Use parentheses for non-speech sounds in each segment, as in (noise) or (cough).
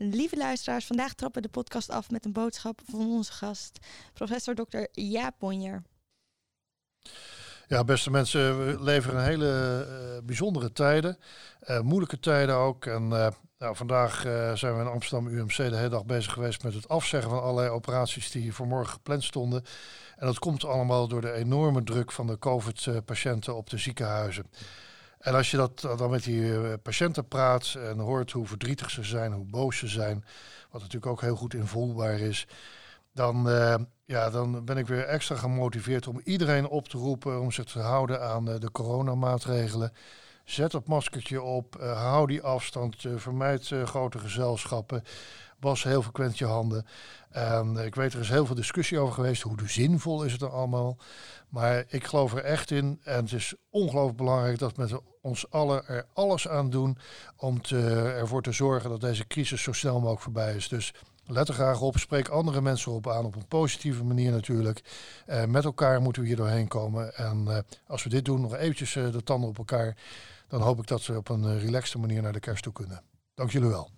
Lieve luisteraars, vandaag trappen de podcast af met een boodschap van onze gast, professor Dr. Jaap Bonjer. Ja, beste mensen, we leven in hele uh, bijzondere tijden, uh, moeilijke tijden ook. En uh, nou, vandaag zijn we in Amsterdam UMC de hele dag bezig geweest met het afzeggen van allerlei operaties die voor morgen gepland stonden. En dat komt allemaal door de enorme druk van de COVID-patiënten op de ziekenhuizen. En als je dat dan met die patiënten praat en hoort hoe verdrietig ze zijn, hoe boos ze zijn, wat natuurlijk ook heel goed invoelbaar is, dan, uh, ja, dan ben ik weer extra gemotiveerd om iedereen op te roepen om zich te houden aan de coronamaatregelen. Zet het maskertje op, hou die afstand, vermijd grote gezelschappen, was heel frequent je handen. En ik weet, er is heel veel discussie over geweest, hoe zinvol is het dan allemaal. Maar ik geloof er echt in en het is ongelooflijk belangrijk dat we ons allen er alles aan doen om te, ervoor te zorgen dat deze crisis zo snel mogelijk voorbij is. Dus Let er graag op, spreek andere mensen op aan, op een positieve manier natuurlijk. Uh, met elkaar moeten we hier doorheen komen. En uh, als we dit doen, nog eventjes uh, de tanden op elkaar, dan hoop ik dat we op een relaxte manier naar de kerst toe kunnen. Dank jullie wel.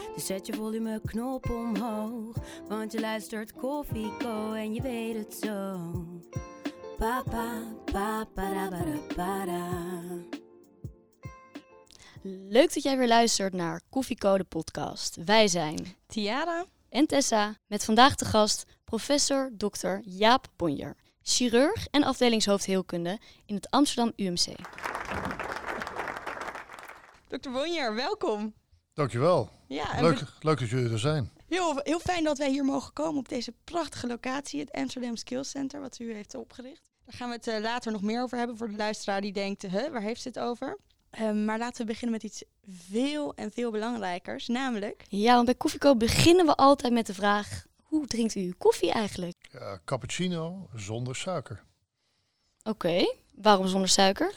Dus zet je volumeknop omhoog. Want je luistert Koffieco en je weet het zo. Papa, papa, para, para. Leuk dat jij weer luistert naar Koffiecode podcast. Wij zijn Tiara en Tessa met vandaag de gast professor Dr. Jaap Bonjer, chirurg en afdelingshoofd heelkunde in het Amsterdam UMC. Dr. Bonjer, welkom. Dankjewel. Ja, leuk, leuk dat jullie er zijn. Heel, heel fijn dat wij hier mogen komen op deze prachtige locatie, het Amsterdam Skills Center, wat u heeft opgericht. Daar gaan we het uh, later nog meer over hebben voor de luisteraar die denkt, huh, waar heeft ze het over? Um, maar laten we beginnen met iets veel en veel belangrijkers, namelijk... Ja, want bij Koffiekoop beginnen we altijd met de vraag... hoe drinkt u koffie eigenlijk? Ja, cappuccino zonder suiker. Oké, okay. waarom zonder suiker?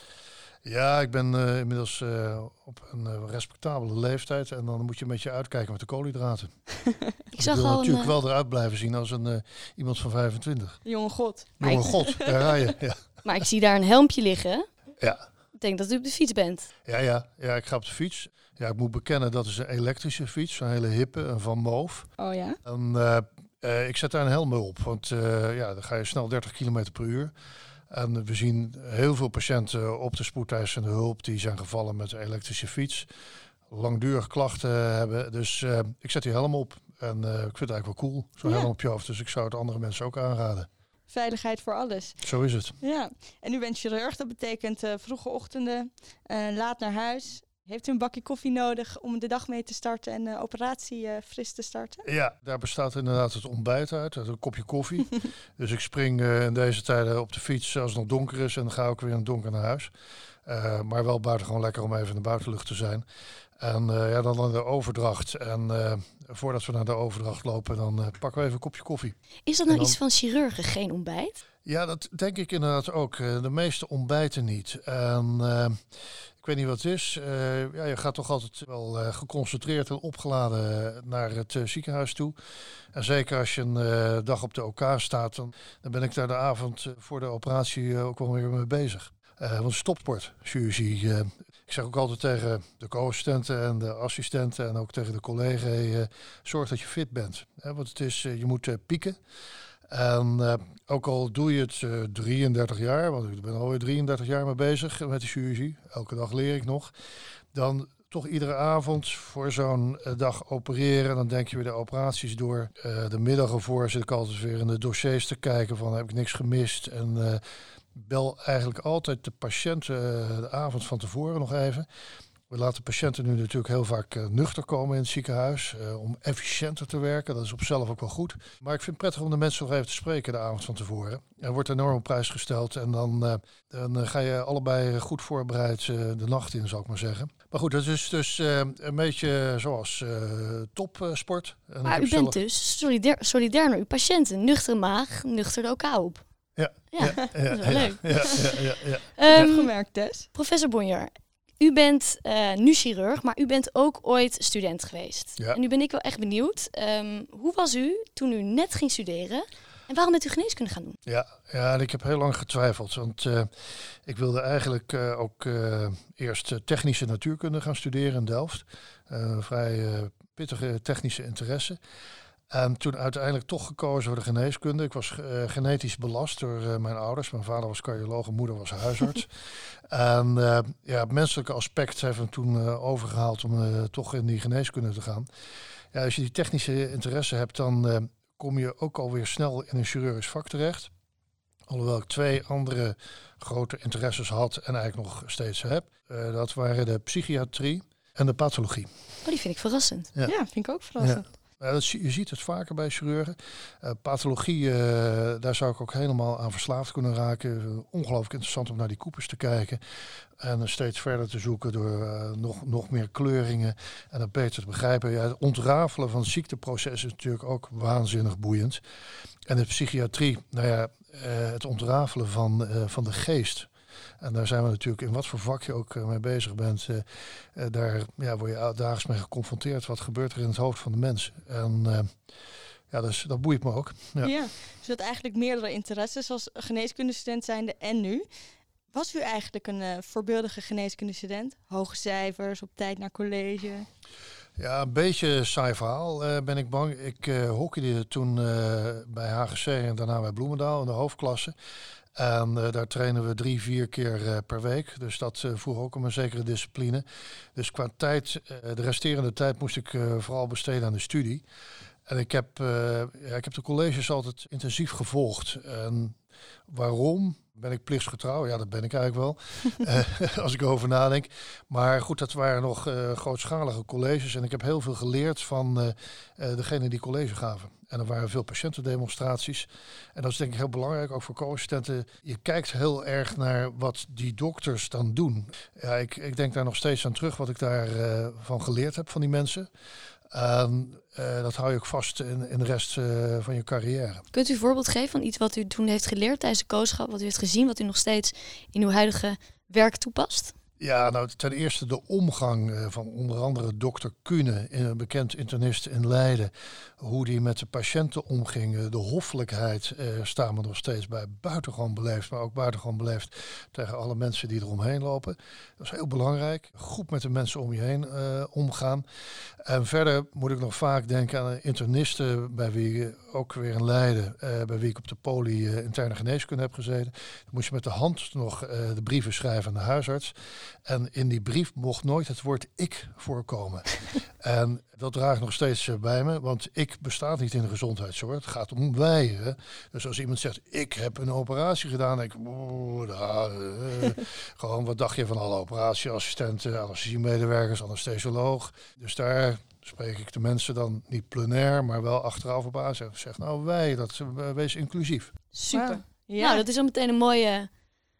Ja, ik ben uh, inmiddels uh, op een uh, respectabele leeftijd en dan moet je een beetje uitkijken met de koolhydraten. (laughs) ik zag wil al natuurlijk wel eruit blijven zien als een iemand van 25. Jonge god. Jonge god, daar ga je. Ja. (laughs) Maar ik zie daar een helmpje liggen. Ja, ik denk dat u op de fiets bent. Ja, ja, ja, ik ga op de fiets. Ja, ik moet bekennen, dat is een elektrische fiets, een hele hippe, een Van Moof. Oh ja? En, ik zet daar een helm op, want ja, dan ga je snel 30 km per uur. En we zien heel veel patiënten op de spoedeisende hulp die zijn gevallen met een elektrische fiets. Langdurige klachten hebben. Dus ik zet die helm op. En ik vind het eigenlijk wel cool, zo'n ja. helm op je hoofd. Dus ik zou het andere mensen ook aanraden veiligheid voor alles. Zo is het. Ja, en u bent chirurg, dat betekent uh, vroege ochtenden, laat naar huis. Heeft u een bakje koffie nodig om de dag mee te starten en de operatie uh, fris te starten? Ja, daar bestaat inderdaad het ontbijt uit, uit een kopje koffie. (laughs) dus ik spring in deze tijden op de fiets als het nog donker is en dan ga ik weer in het donker naar huis. maar wel buitengewoon lekker om even in de buitenlucht te zijn. En uh, ja, dan de overdracht. En uh, voordat we naar de overdracht lopen, dan uh, pakken we even een kopje koffie. Is dat nou iets van chirurgen, geen ontbijt? Ja, dat denk ik inderdaad ook. de meeste ontbijten niet. En ik weet niet wat het is. ja, je gaat toch altijd wel geconcentreerd en opgeladen naar het ziekenhuis toe. En zeker als je een dag op de OK staat, dan, dan ben ik daar de avond voor de operatie ook wel weer mee bezig. Want stopsportchirurgie, ik zeg ook altijd tegen de co-assistenten en de assistenten en ook tegen de collega's, zorg dat je fit bent. Want het is, je moet pieken. En ook al doe je het 33 jaar, want ik ben alweer 33 jaar mee bezig met de chirurgie, elke dag leer ik nog, dan toch iedere avond voor zo'n dag opereren. Dan denk je weer de operaties door. de middagen voor zit ik altijd weer in de dossiers te kijken van heb ik niks gemist en bel eigenlijk altijd de patiënt uh, de avond van tevoren nog even. We laten patiënten nu natuurlijk heel vaak uh, nuchter komen in het ziekenhuis uh, om efficiënter te werken. Dat is op zichzelf ook wel goed. Maar ik vind het prettig om de mensen nog even te spreken de avond van tevoren. Er wordt enorm op prijs gesteld en dan, dan ga je allebei goed voorbereid de nacht in, zal ik maar zeggen. Maar goed, dat is dus uh, een beetje zoals uh, topsport. maar u bent dus solidair, solidair naar uw patiënten. Nuchtere maag, nuchter ook op. Ja, ja, (laughs) dat is wel leuk. Ja, ja, ja, ja. Um, gemerkt, Tess. Professor Bonjer, u bent uh, nu chirurg, maar u bent ook ooit student geweest. Ja. En nu ben ik wel echt benieuwd. Um, hoe was u toen u net ging studeren? En waarom bent u geneeskunde gaan doen? Ja, ja en ik heb heel lang getwijfeld. Want uh, ik wilde eigenlijk uh, ook eerst technische natuurkunde gaan studeren in Delft. Vrij pittige technische interesse. En toen uiteindelijk toch gekozen voor de geneeskunde. Ik was uh, genetisch belast door uh, mijn ouders. Mijn vader was cardioloog en moeder was huisarts. (laughs) en uh, ja, het menselijke aspect heeft me toen overgehaald om toch in die geneeskunde te gaan. Ja, als je die technische interesse hebt, dan kom je ook alweer snel in een chirurgisch vak terecht. Alhoewel ik twee andere grote interesses had en eigenlijk nog steeds heb. dat waren de psychiatrie en de pathologie. Oh, die vind ik verrassend. Ja, ja vind ik ook verrassend. Ja. Je ziet het vaker bij chirurgen. Uh, pathologie, uh, daar zou ik ook helemaal aan verslaafd kunnen raken. ongelooflijk interessant om naar die koepers te kijken. En steeds verder te zoeken door uh, nog, nog meer kleuringen. En dat beter te begrijpen. Ja, het ontrafelen van het ziekteproces is natuurlijk ook waanzinnig boeiend. En de psychiatrie, nou ja, het ontrafelen van, van de geest. En daar zijn we natuurlijk in wat voor vak je ook mee bezig bent. Uh, uh, daar ja, word je dagelijks mee geconfronteerd. Wat gebeurt er in het hoofd van de mensen? En uh, ja, dus, dat boeit me ook. Ja. ja, dus dat eigenlijk meerdere interesses als geneeskundestudent zijnde en nu. Was u eigenlijk een voorbeeldige geneeskundestudent? Hoge cijfers, op tijd naar college? Ja, een beetje saai verhaal uh, ben ik bang. Ik uh, hockeyde toen uh, bij HGC en daarna bij Bloemendaal in de hoofdklasse. En uh, daar trainen we drie, vier keer uh, per week. Dus dat uh, vroeg ook een zekere discipline. Dus qua tijd, de resterende tijd moest ik vooral besteden aan de studie. En ik heb, ja, ik heb de colleges altijd intensief gevolgd. En waarom? Ben ik plichtsgetrouw? Ja, dat ben ik eigenlijk wel. uh, (laughs) (laughs) als ik erover nadenk. Maar goed, dat waren nog uh, grootschalige colleges. En ik heb heel veel geleerd van uh, degene die college gaven. En er waren veel patiëntendemonstraties. En dat is denk ik heel belangrijk, ook voor co-assistenten. Je kijkt heel erg naar wat die dokters dan doen. Ja, ik, ik denk daar nog steeds aan terug wat ik daarvan van geleerd heb van die mensen. En uh, dat hou je ook vast in, in de rest uh, van je carrière. Kunt u een voorbeeld geven van iets wat u toen heeft geleerd tijdens de kooschap, wat u heeft gezien, wat u nog steeds in uw huidige werk toepast? Ja, nou ten eerste de omgang uh, van onder andere dokter Kune, een bekend internist in Leiden. Hoe die met de patiënten omging, de hoffelijkheid uh, staan we nog steeds bij. Buitengewoon beleefd, maar ook buitengewoon beleefd tegen alle mensen die eromheen lopen. Dat is heel belangrijk. Goed met de mensen om je heen uh, omgaan. En verder moet ik nog vaak denken aan internisten bij wie ook weer in Leiden, bij wie ik op de poli interne geneeskunde heb gezeten. Dan moest je met de hand nog de brieven schrijven aan de huisarts. En in die brief mocht nooit het woord ik voorkomen. (laughs) en dat draag ik nog steeds bij me, want ik bestaat niet in de gezondheidszorg. Het gaat om wij. Hè. Dus als iemand zegt, ik heb een operatie gedaan, denk ik, oh, nou, uh, gewoon wat dacht je van alle operatieassistenten, anesthesiemedewerkers, anesthesioloog. Dus daar spreek ik de mensen dan niet plenair, maar wel achteraf op aan. Zeg, zeg nou wij, dat wees inclusief. Super. Wow. Ja. Nou, dat is al meteen een mooie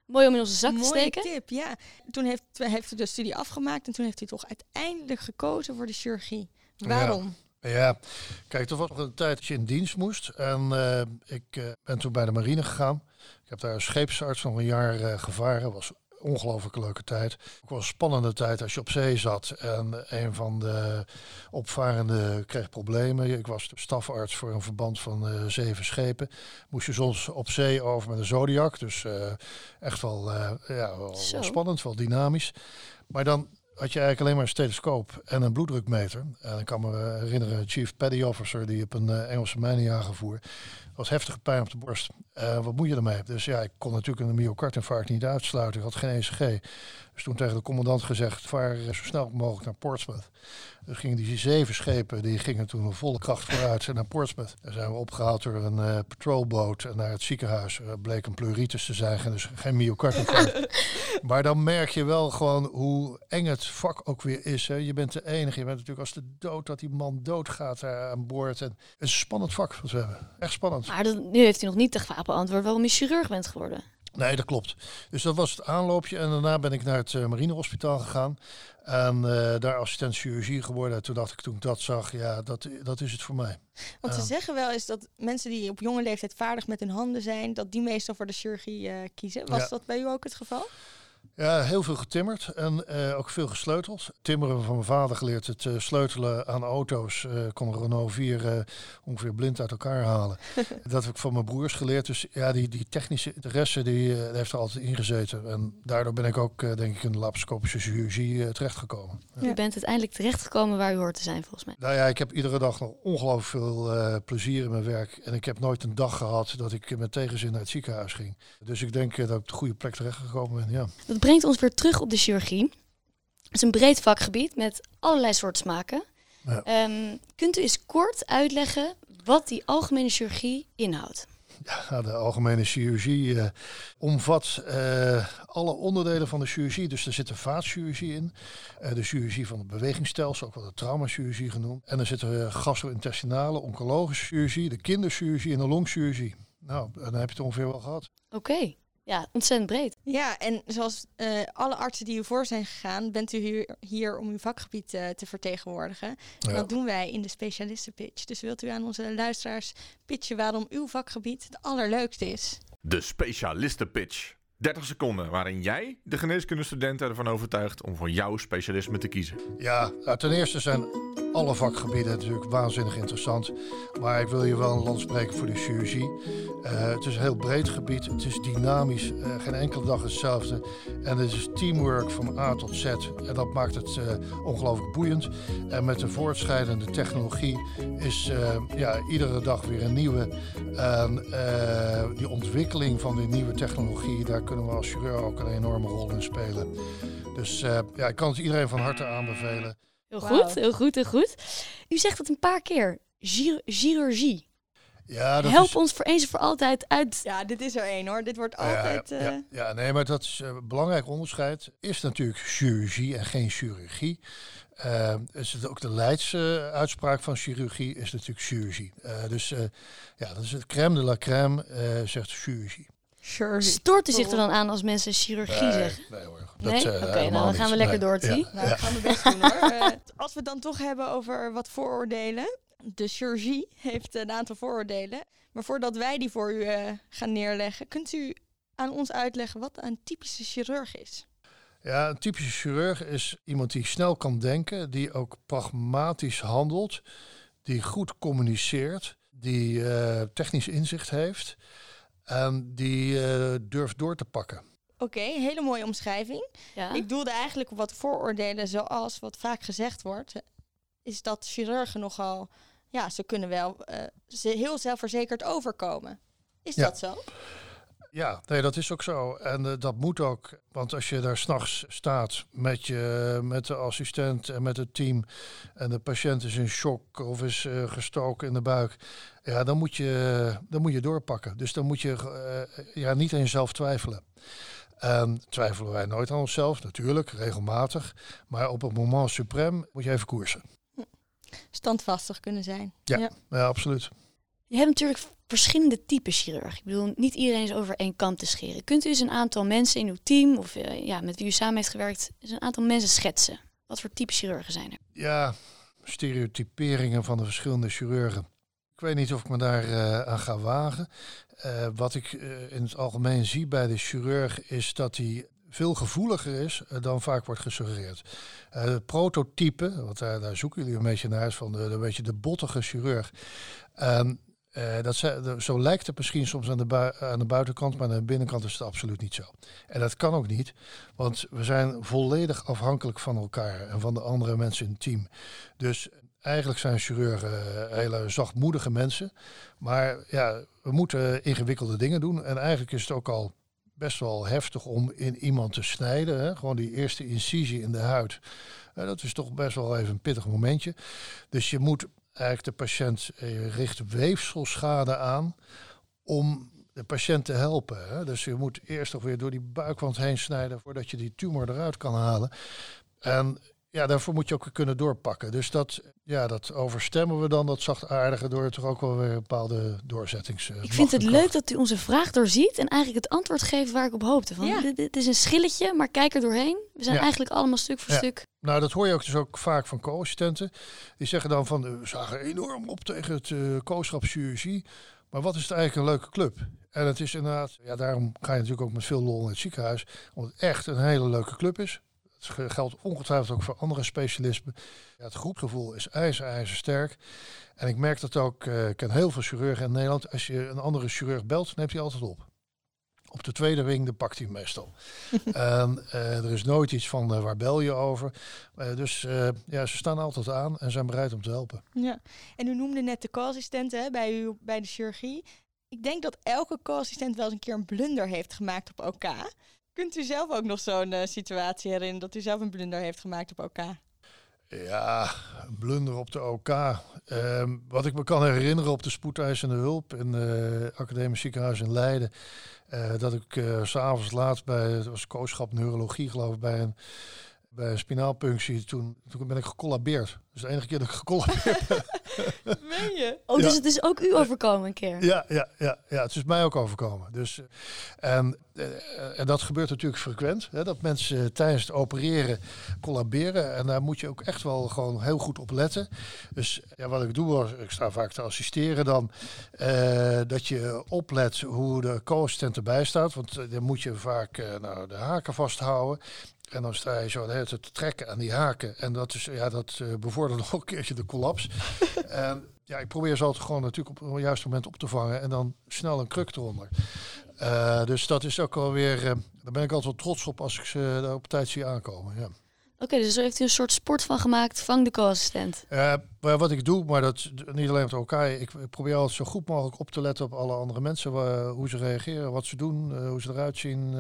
Mooi om in onze zak Mooie te steken. tip, ja. Toen heeft, heeft u de studie afgemaakt en toen heeft u toch uiteindelijk gekozen voor de chirurgie. Waarom? Ja. ja. kijk, er was nog een tijd dat je in dienst moest. En uh, ik uh, ben toen bij de marine gegaan. Ik heb daar als scheepsarts nog een jaar uh, gevaren. was ongelooflijk leuke tijd. Ook wel een spannende tijd als je op zee zat. En een van de opvarenden kreeg problemen. Ik was stafarts voor een verband van uh, zeven schepen. Moest je soms op zee over met een Zodiac. Dus uh, echt wel, uh, ja, wel, wel spannend, wel dynamisch. Maar dan had je eigenlijk alleen maar een stethoscoop en een bloeddrukmeter. En ik kan me herinneren, Chief Petty Officer die op een Engelse mijnenjager voer. Was heftige pijn op de borst. Uh, wat moet je ermee? Dus ja, ik kon natuurlijk een myocardinfarct niet uitsluiten. Ik had geen ECG. Dus toen tegen de commandant gezegd, vaar zo snel mogelijk naar Portsmouth. Gingen die zeven schepen, die gingen toen een volle kracht vooruit naar Portsmouth. Daar zijn we opgehaald door een uh, patrolboot en naar het ziekenhuis. Uh, bleek een pleuritis te zijn, dus geen myocardinfarct. (laughs) maar dan merk je wel gewoon hoe eng het vak ook weer is. Hè. Je bent de enige, je bent natuurlijk als de dood dat die man doodgaat daar aan boord. En het is een spannend vak wat we hebben. Echt spannend. Maar dat, nu heeft u nog niet de beantwoord waarom je chirurg bent geworden. Nee, dat klopt. Dus dat was het aanloopje. En daarna ben ik naar het uh, marinehospitaal gegaan. En uh, daar assistent chirurgie geworden. Toen dacht ik, toen ik dat zag, ja, dat, dat is het voor mij. Want ze zeggen wel is dat mensen die op jonge leeftijd vaardig met hun handen zijn, dat die meestal voor de chirurgie uh, kiezen. Was dat bij u ook het geval? Ja, heel veel getimmerd en uh, ook veel gesleuteld. Timmeren van mijn vader geleerd. Het uh, sleutelen aan auto's. Uh, kon een Renault 4 ongeveer blind uit elkaar halen. (laughs) dat heb ik van mijn broers geleerd. Dus ja, die, die technische interesse die, heeft er altijd in gezeten. En daardoor ben ik ook, denk ik, in de laparoscopische chirurgie terechtgekomen. Ja. U bent uiteindelijk terechtgekomen waar u hoort te zijn, volgens mij. Nou ja, ik heb iedere dag nog ongelooflijk veel plezier in mijn werk. En ik heb nooit een dag gehad dat ik met tegenzin naar het ziekenhuis ging. Dus ik denk dat ik op de goede plek terechtgekomen ben, ja. Dat brengt ons weer terug op de chirurgie. Het is een breed vakgebied met allerlei soorten smaken. Ja. Um, kunt u eens kort uitleggen wat die algemene chirurgie inhoudt? Ja, de algemene chirurgie uh, omvat uh, alle onderdelen van de chirurgie. Dus er zit de vaatchirurgie in, uh, de chirurgie van het bewegingsstelsel, ook wel de traumachirurgie genoemd. En er zit de gastro-intestinale, oncologische chirurgie, de kinderchirurgie en de longchirurgie. Nou, dan heb je het ongeveer wel gehad. Oké ja, ontzettend breed. Ja, en zoals uh, alle artsen die u voor zijn gegaan, bent u hier, hier om uw vakgebied uh, te vertegenwoordigen. Ja. Dat doen wij in de specialistenpitch. Dus wilt u aan onze luisteraars pitchen waarom uw vakgebied het allerleukste is? De specialistenpitch. 30 seconden waarin jij de geneeskundestudenten ervan overtuigt om voor jouw specialisme te kiezen. Ja, nou, ten eerste zijn alle vakgebieden natuurlijk waanzinnig interessant. Maar ik wil je wel een land spreken voor de chirurgie. Uh, het is een heel breed gebied. Het is dynamisch. Uh, geen enkele dag hetzelfde. En het is teamwork van A tot Z. En dat maakt het uh, ongelooflijk boeiend. En met de voortschrijdende technologie is ja, iedere dag weer een nieuwe. En die ontwikkeling van die nieuwe technologie, daar kunnen we als chirurg ook een enorme rol in spelen. Dus ja, ik kan het iedereen van harte aanbevelen. Heel goed, heel goed, heel goed. U zegt het een paar keer. chirurgie. Ja, dat Help ons voor eens en voor altijd uit. Ja, dit is er één hoor. Dit wordt altijd. Ja, ja, uh... ja, nee, maar dat is een belangrijk onderscheid. Is natuurlijk chirurgie en geen chirurgie. Uh, is het ook de Leidse uitspraak van chirurgie is natuurlijk chirurgie. Uh, dus ja, dat is het crème de la crème, zegt chirurgie. Sure. Stoort u zich er dan aan als mensen chirurgie nee, zeggen? Nee hoor. Nee? Oké, okay, nou dan gaan we lekker door. Ja. Nou, dat gaan we best doen hoor. Uh, (laughs) als we het dan toch hebben over wat vooroordelen. De chirurgie heeft een aantal vooroordelen. Maar voordat wij die voor u uh, gaan neerleggen, kunt u aan ons uitleggen wat een typische chirurg is? Ja, een typische chirurg is iemand die snel kan denken, die ook pragmatisch handelt, die goed communiceert, die uh, technisch inzicht heeft en die uh, durft door te pakken. Oké, okay, hele mooie omschrijving. Ja. Ik doelde eigenlijk op wat vooroordelen, zoals wat vaak gezegd wordt, is dat chirurgen nogal, ja, ze kunnen wel uh, ze heel zelfverzekerd overkomen. Is ja. dat zo? Ja, nee, dat is ook zo. En uh, dat moet ook. Want als je daar s'nachts staat met, je, met de assistent en met het team. en de patiënt is in shock of is uh, gestoken in de buik. Ja, dan moet je, dan moet je doorpakken. Dus dan moet je uh, ja, niet aan jezelf twijfelen. En twijfelen wij nooit aan onszelf, natuurlijk, regelmatig. Maar op het moment suprem moet je even koersen. Standvastig kunnen zijn. Ja, ja. ja absoluut. Je hebt natuurlijk verschillende typen chirurg. Ik bedoel, niet iedereen is over één kant te scheren. Kunt u eens een aantal mensen in uw team of uh, ja, met wie u samen heeft gewerkt, eens een aantal mensen schetsen? Wat voor type chirurgen zijn er? Ja, stereotyperingen van de verschillende chirurgen. Ik weet niet of ik me daar uh, aan ga wagen. Uh, wat ik in het algemeen zie bij de chirurg is dat hij veel gevoeliger is dan vaak wordt gesuggereerd. het prototype, want daar, daar, zoeken jullie een beetje naar, is van de, de, beetje de bottige chirurg. Um, uh, dat zo lijkt het misschien soms aan de, aan de buitenkant, maar aan de binnenkant is het absoluut niet zo. En dat kan ook niet, want we zijn volledig afhankelijk van elkaar en van de andere mensen in het team. Dus eigenlijk zijn chirurgen hele zachtmoedige mensen, maar ja, we moeten ingewikkelde dingen doen. En eigenlijk is het ook al best wel heftig om in iemand te snijden. Hè? Gewoon die eerste incisie in de huid. Uh, dat is toch best wel even een pittig momentje. Dus je moet eigenlijk de patiënt eh, richt weefselschade aan om de patiënt te helpen. Hè? Dus je moet eerst nog weer door die buikwand heen snijden voordat je die tumor eruit kan halen. En ja, daarvoor moet je ook kunnen doorpakken. Dus dat, ja, dat overstemmen we dan, dat zachtaardige, door toch ook wel weer een bepaalde doorzettings. Ik vind het leuk dat u onze vraag doorziet en eigenlijk het antwoord geeft waar ik op hoopte. Van, Ja. dit, dit is een schilletje, maar kijk er doorheen. We zijn Ja. eigenlijk allemaal stuk voor Ja. stuk. Nou, dat hoor je ook dus ook vaak van co-assistenten. Die zeggen dan van, eh, we zagen enorm op tegen het uh, co-schapschirurgie. Maar wat is het eigenlijk een leuke club? En het is inderdaad, ja, daarom ga je natuurlijk ook met veel lol in het ziekenhuis. Omdat het echt een hele leuke club is. Het geldt ongetwijfeld ook voor andere specialismen. Ja, het groepgevoel is ijzer, sterk. En ik merk dat ook, uh, ik ken heel veel chirurgen in Nederland. Als je een andere chirurg belt, neemt hij altijd op. Op de tweede ring, dan pakt hij meestal. (laughs) en uh, er is nooit iets van uh, waar bel je over. Dus ja, ze staan altijd aan en zijn bereid om te helpen. Ja, en u noemde net de co-assistenten bij u bij de chirurgie. Ik denk dat elke co-assistent wel eens een keer een blunder heeft gemaakt op OK. Kunt u zelf ook nog zo'n uh, situatie herinneren dat u zelf een blunder heeft gemaakt op OK? Ja, een blunder op de OK. Um, wat ik me kan herinneren op de spoedeisende hulp in het uh, academisch ziekenhuis in Leiden. Uh, dat ik uh, s'avonds laat bij, het was kooschap neurologie geloof ik, bij een, bij een spinaalpunctie. Toen, toen ben ik gecollabeerd. Dus de enige keer dat ik gecollabeerd (laughs) ben. Meen je? Oh, dus ja. het is ook u overkomen een keer? Ja, ja, ja, ja het is mij ook overkomen. Dus, en, en dat gebeurt natuurlijk frequent. Hè, dat mensen tijdens het opereren collaberen. En daar moet je ook echt wel gewoon heel goed op letten. Dus ja, wat ik doe, ik sta vaak te assisteren dan. Uh, dat je oplet hoe de co-assistent erbij staat. Want dan moet je vaak nou, de haken vasthouden. En dan sta je zo de hele tijd te trekken aan die haken. En dat, is, ja, dat uh, bevordert (laughs) nog een keertje de collaps. (laughs) en ja, ik probeer ze altijd gewoon natuurlijk op het juiste moment op te vangen. En dan snel een kruk eronder. Uh, dus dat is ook alweer... Uh, daar ben ik altijd wel trots op als ik ze daar op tijd zie aankomen. Ja. Oké, okay, dus zo heeft u een soort sport van gemaakt. Vang de co-assistent. Uh, wat ik doe, maar dat niet alleen met elkaar. Ik probeer altijd zo goed mogelijk op te letten op alle andere mensen. Waar, hoe ze reageren, wat ze doen, hoe ze eruit zien,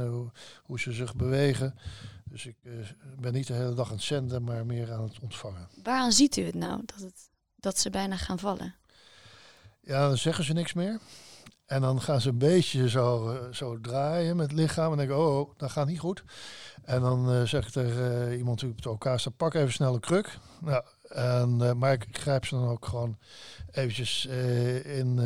hoe ze zich bewegen. Dus ik uh, ben niet de hele dag aan het zenden, maar meer aan het ontvangen. Waaraan ziet u het nou, dat, het, dat ze bijna gaan vallen? Ja, dan zeggen ze niks meer. En dan gaan ze een beetje zo, uh, zo draaien met het lichaam. En denk ik, oh, oh, dat gaat niet goed. En dan uh, zeg ik tegen uh, iemand die op de elkaar staat, pak even snel een kruk. Nou, en, maar ik grijp ze dan ook gewoon eventjes in,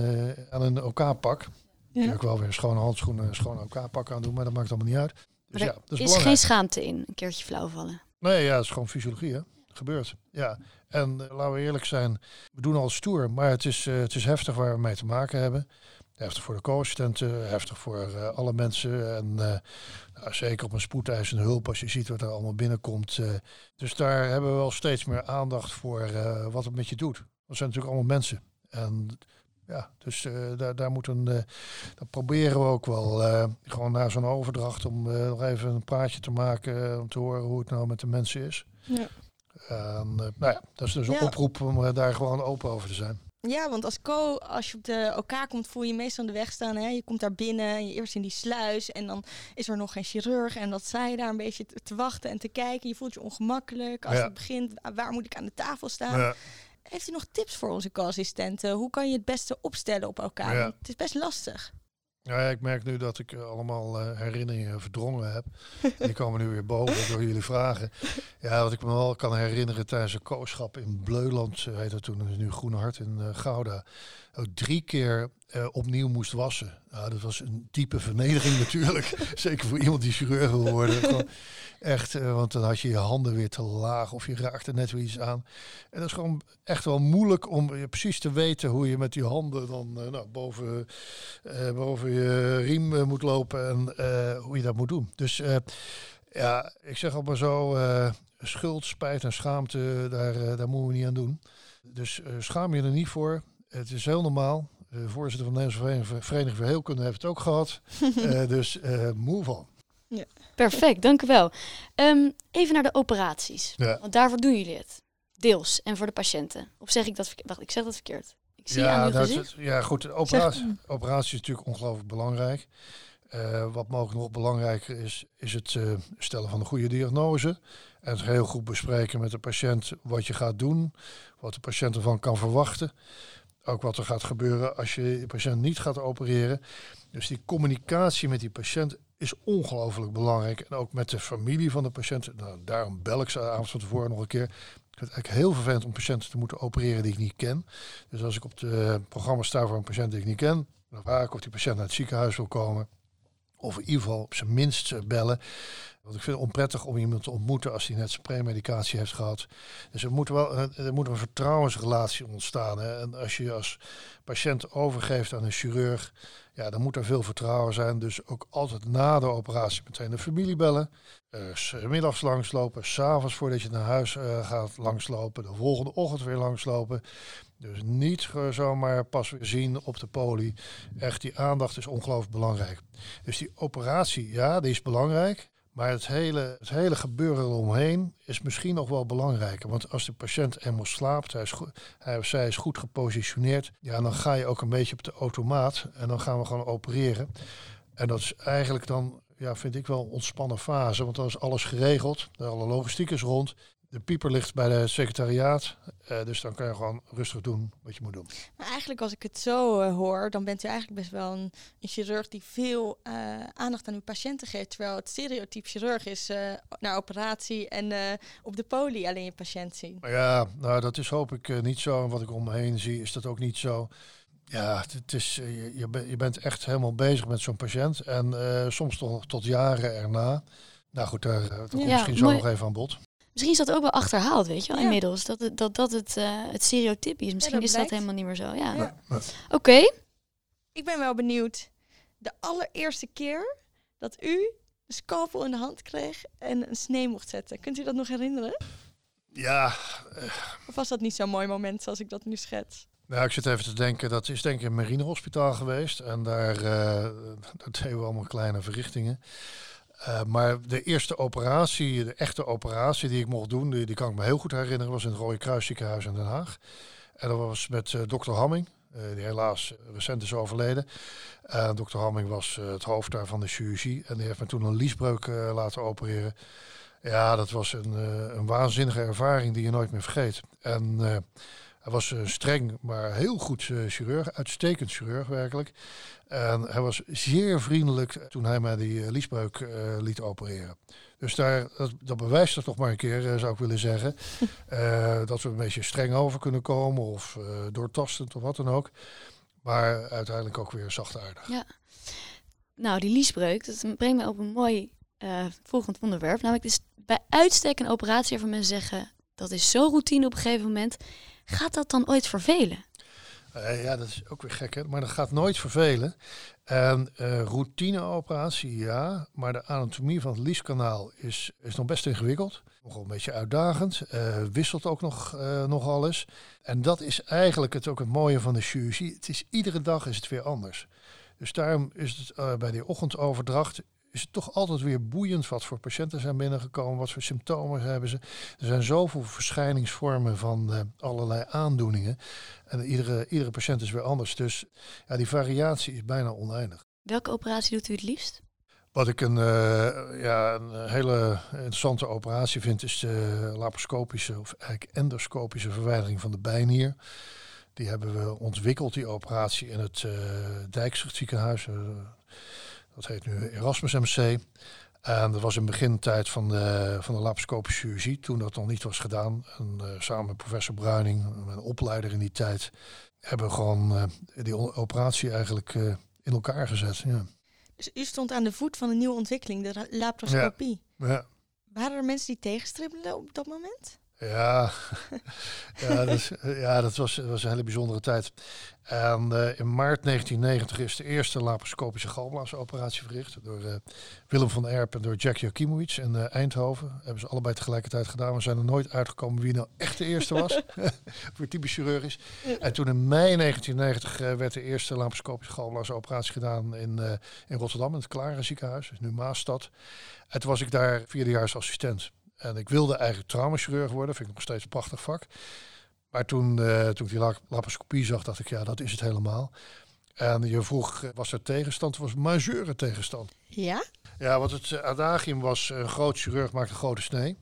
aan een OK-pak. Ja. Kan ik wel weer schone handschoenen, schone OK-pak aan doen, maar dat maakt allemaal niet uit. Dus ja, dat is, is geen schaamte in, een keertje flauw vallen. Nee, ja, het is gewoon fysiologie, hè. Gebeurt, ja. En uh, laten we eerlijk zijn, we doen al stoer, maar het is, uh, het is heftig waar we mee te maken hebben. Heftig voor de co-assistenten, heftig voor uh, alle mensen. En nou, zeker op een spoedeisende hulp, als je ziet wat er allemaal binnenkomt. dus daar hebben we wel steeds meer aandacht voor wat het met je doet. Dat zijn natuurlijk allemaal mensen. En ja, dus uh, daar, daar moet een, uh, dat proberen we ook wel. Uh, gewoon na zo'n overdracht om nog even een praatje te maken, om te horen hoe het nou met de mensen is. Ja. En, nou ja, dat is dus een Ja. oproep om daar gewoon open over te zijn. Ja, want als co, als je op de elkaar komt, voel je je meestal aan de weg staan. Hè? Je komt daar binnen, je eerst in die sluis en dan is er nog geen chirurg. En dat je daar een beetje te, te wachten en te kijken. Je voelt je ongemakkelijk. Als Ja. het begint, wa- waar moet ik aan de tafel staan? Ja. Heeft u nog tips voor onze co-assistenten? Hoe kan je het beste opstellen op elkaar? Ja. Het is best lastig. Ja, ik merk nu dat ik eh, allemaal eh, herinneringen verdrongen heb. (laughs) Die komen nu weer boven door jullie vragen. Ja, wat ik me wel kan herinneren tijdens een kooschap in Bleuland, eh, heet dat toen, dat is nu Groene Hart in Gouda. Drie keer eh, opnieuw moest wassen. Nou, dat was een diepe vernedering (laughs) natuurlijk. Zeker voor iemand die chirurg wil worden. (laughs) Gewoon echt, eh, want dan had je je handen weer te laag of je raakte net weer iets aan. En dat is gewoon echt wel moeilijk om eh, precies te weten hoe je met die handen dan nou, boven, boven je riem moet lopen en hoe je dat moet doen. Dus ja, ik zeg al maar zo, schuld, spijt en schaamte, daar, daar moeten we niet aan doen. Dus schaam je er niet voor. Het is heel normaal. De voorzitter van de Nederlandse Vereniging, voor Heelkunde heeft het ook gehad. (laughs) Eh, dus eh move on. Perfect, dank u wel. Ehm, even naar de operaties. Ja. Want daarvoor doen jullie het. Deels. En voor de patiënten. Of zeg ik dat verkeerd? Wacht, ik zeg dat verkeerd. Ik zie aan uw dat gezicht. is- ja, goed. de Operatie, operatie is natuurlijk ongelooflijk belangrijk. Eh, wat mogelijk nog belangrijker is, is het eh, stellen van een goede diagnose. En het heel goed bespreken met de patiënt wat je gaat doen, wat de patiënt ervan kan verwachten. Ook wat er gaat gebeuren als je de patiënt niet gaat opereren. Dus die communicatie met die patiënt is ongelooflijk belangrijk. En ook met de familie van de patiënt. Nou, daarom bel ik ze avond van tevoren nog een keer. Ik vind het eigenlijk heel vervelend om patiënten te moeten opereren die ik niet ken. Dus als ik op het programma sta voor een patiënt die ik niet ken, dan vraag ik of die patiënt naar het ziekenhuis wil komen. Of in ieder geval op zijn minst eh, bellen. Want ik vind het onprettig om iemand te ontmoeten als hij net zijn premedicatie heeft gehad. Dus er moet wel er moet een vertrouwensrelatie ontstaan. Hè. En als je als patiënt overgeeft aan een chirurg, ja, dan moet er veel vertrouwen zijn. Dus ook altijd na de operatie meteen de familie bellen. Uh, middags langslopen, s'avonds voordat je naar huis uh, gaat langslopen, de volgende ochtend weer langslopen. Dus niet zomaar pas weer zien op de poli. Echt, die aandacht is ongelooflijk belangrijk. Dus die operatie, ja, die is belangrijk. Maar het hele, het hele gebeuren eromheen is misschien nog wel belangrijker. Want als de patiënt eenmaal slaapt, hij, is hij of zij is goed gepositioneerd, ja, dan ga je ook een beetje op de automaat en dan gaan we gewoon opereren. En dat is eigenlijk dan, ja, vind ik wel een ontspannen fase, want dan is alles geregeld, alle logistiek is rond de pieper ligt bij de secretariaat. Uh, dus dan kan je gewoon rustig doen wat je moet doen. Maar eigenlijk als ik het zo uh, hoor, dan bent u eigenlijk best wel een, een chirurg die veel uh, aandacht aan uw patiënten geeft. Terwijl het stereotype chirurg is naar operatie en op de poli alleen je patiënt zien. Ja, nou dat is hoop ik niet zo. En wat ik om me heen zie is dat ook niet zo. Ja, het is, je, je, bent echt helemaal bezig met zo'n patiënt. En soms toch tot jaren erna. Nou goed, daar, daar komt ja, misschien zo nog even aan bod. Misschien is dat ook wel achterhaald, weet je wel, inmiddels. Dat het, dat, dat het, uh, het stereotype is. Misschien is dat helemaal niet meer zo. Ja. Oké. Ik ben wel benieuwd. De allereerste keer dat u een scalpel in de hand kreeg en een snee mocht zetten. Kunt u dat nog herinneren? Ja. Uh, of was dat niet zo'n mooi moment zoals ik dat nu schets? Nou, ik zit even te denken, dat is denk ik een marinehospitaal geweest. En daar, uh, daar deden we allemaal kleine verrichtingen. Uh, maar de eerste operatie, de echte operatie die ik mocht doen, die, kan ik me heel goed herinneren, was in het Rode Kruisziekenhuis in Den Haag. En dat was met uh, dokter Hamming, uh, die helaas recent is overleden. dokter Hamming was het hoofd daar van de chirurgie en die heeft me toen een liesbreuk laten opereren. Ja, dat was een, een waanzinnige ervaring die je nooit meer vergeet. En hij was streng, maar heel goed chirurg, uitstekend chirurg werkelijk. En hij was zeer vriendelijk toen hij mij die uh, liesbreuk uh, liet opereren. Dus daar, dat, dat bewijst er toch maar een keer, uh, zou ik willen zeggen. (laughs) dat we een beetje streng over kunnen komen of doortastend of wat dan ook. Maar uiteindelijk ook weer zachtaardig. Ja. Nou, die liesbreuk, dat brengt me op een mooi volgend onderwerp. Namelijk, dus bij uitstek een operatie waarvan mensen zeggen... dat is zo routine op een gegeven moment. Gaat dat dan ooit vervelen? Uh, ja, dat is ook weer gek, hè? maar dat gaat nooit vervelen. En uh, routineoperatie, ja, maar de anatomie van het lieskanaal is, is nog best ingewikkeld. Nogal een beetje uitdagend, uh, wisselt ook nog, nog alles. En dat is eigenlijk het, ook het mooie van de chirurgie. Het is, iedere dag is het weer anders. Dus daarom is het bij die ochtendoverdracht is het toch altijd weer boeiend wat voor patiënten zijn binnengekomen, wat voor symptomen hebben ze. Er zijn zoveel verschijningsvormen van uh, allerlei aandoeningen. En iedere, iedere patiënt is weer anders. Dus ja, die variatie is bijna oneindig. Welke operatie doet u het liefst? Wat ik een, uh, ja, een hele interessante operatie vind, is de laparoscopische of eigenlijk endoscopische verwijdering van de bijnier. Die hebben we ontwikkeld, die operatie, in het uh, ziekenhuis. Dat heet nu Erasmus MC. En dat was in de begintijd van de, van de laparoscopische chirurgie, toen dat nog niet was gedaan. En uh, samen met professor Bruining, mijn opleider in die tijd, hebben we gewoon uh, die operatie eigenlijk uh, in elkaar gezet. Ja. Dus u stond aan de voet van een nieuwe ontwikkeling, de laparoscopie. Ja. ja. Waren er mensen die tegenstribbelden op dat moment? Ja, (laughs) ja, dat, ja dat, was, was een hele bijzondere tijd. En uh, in maart 1990 is de eerste laparoscopische galblaasoperatie verricht door uh, Willem van Erp en door Jack Jakimowicz in uh, Eindhoven. Hebben ze allebei tegelijkertijd gedaan. We zijn er nooit uitgekomen wie nou echt de eerste was. (laughs) (laughs) voor typisch chirurgisch. En toen in mei 1990 werd de eerste laparoscopische galblaasoperatie gedaan in, in Rotterdam, in het Klare ziekenhuis, dus nu Maastad. En toen was ik daar vierdejaars assistent. En ik wilde eigenlijk traumachirurg worden, vind ik nog steeds een prachtig vak. Maar toen, uh, toen ik die laparoscopie zag, dacht ik, ja, dat is het helemaal. En je vroeg, eh, was er tegenstand? was majeure tegenstand. Ja? Ja, want het adagium was, een groot chirurg maakt een grote snee.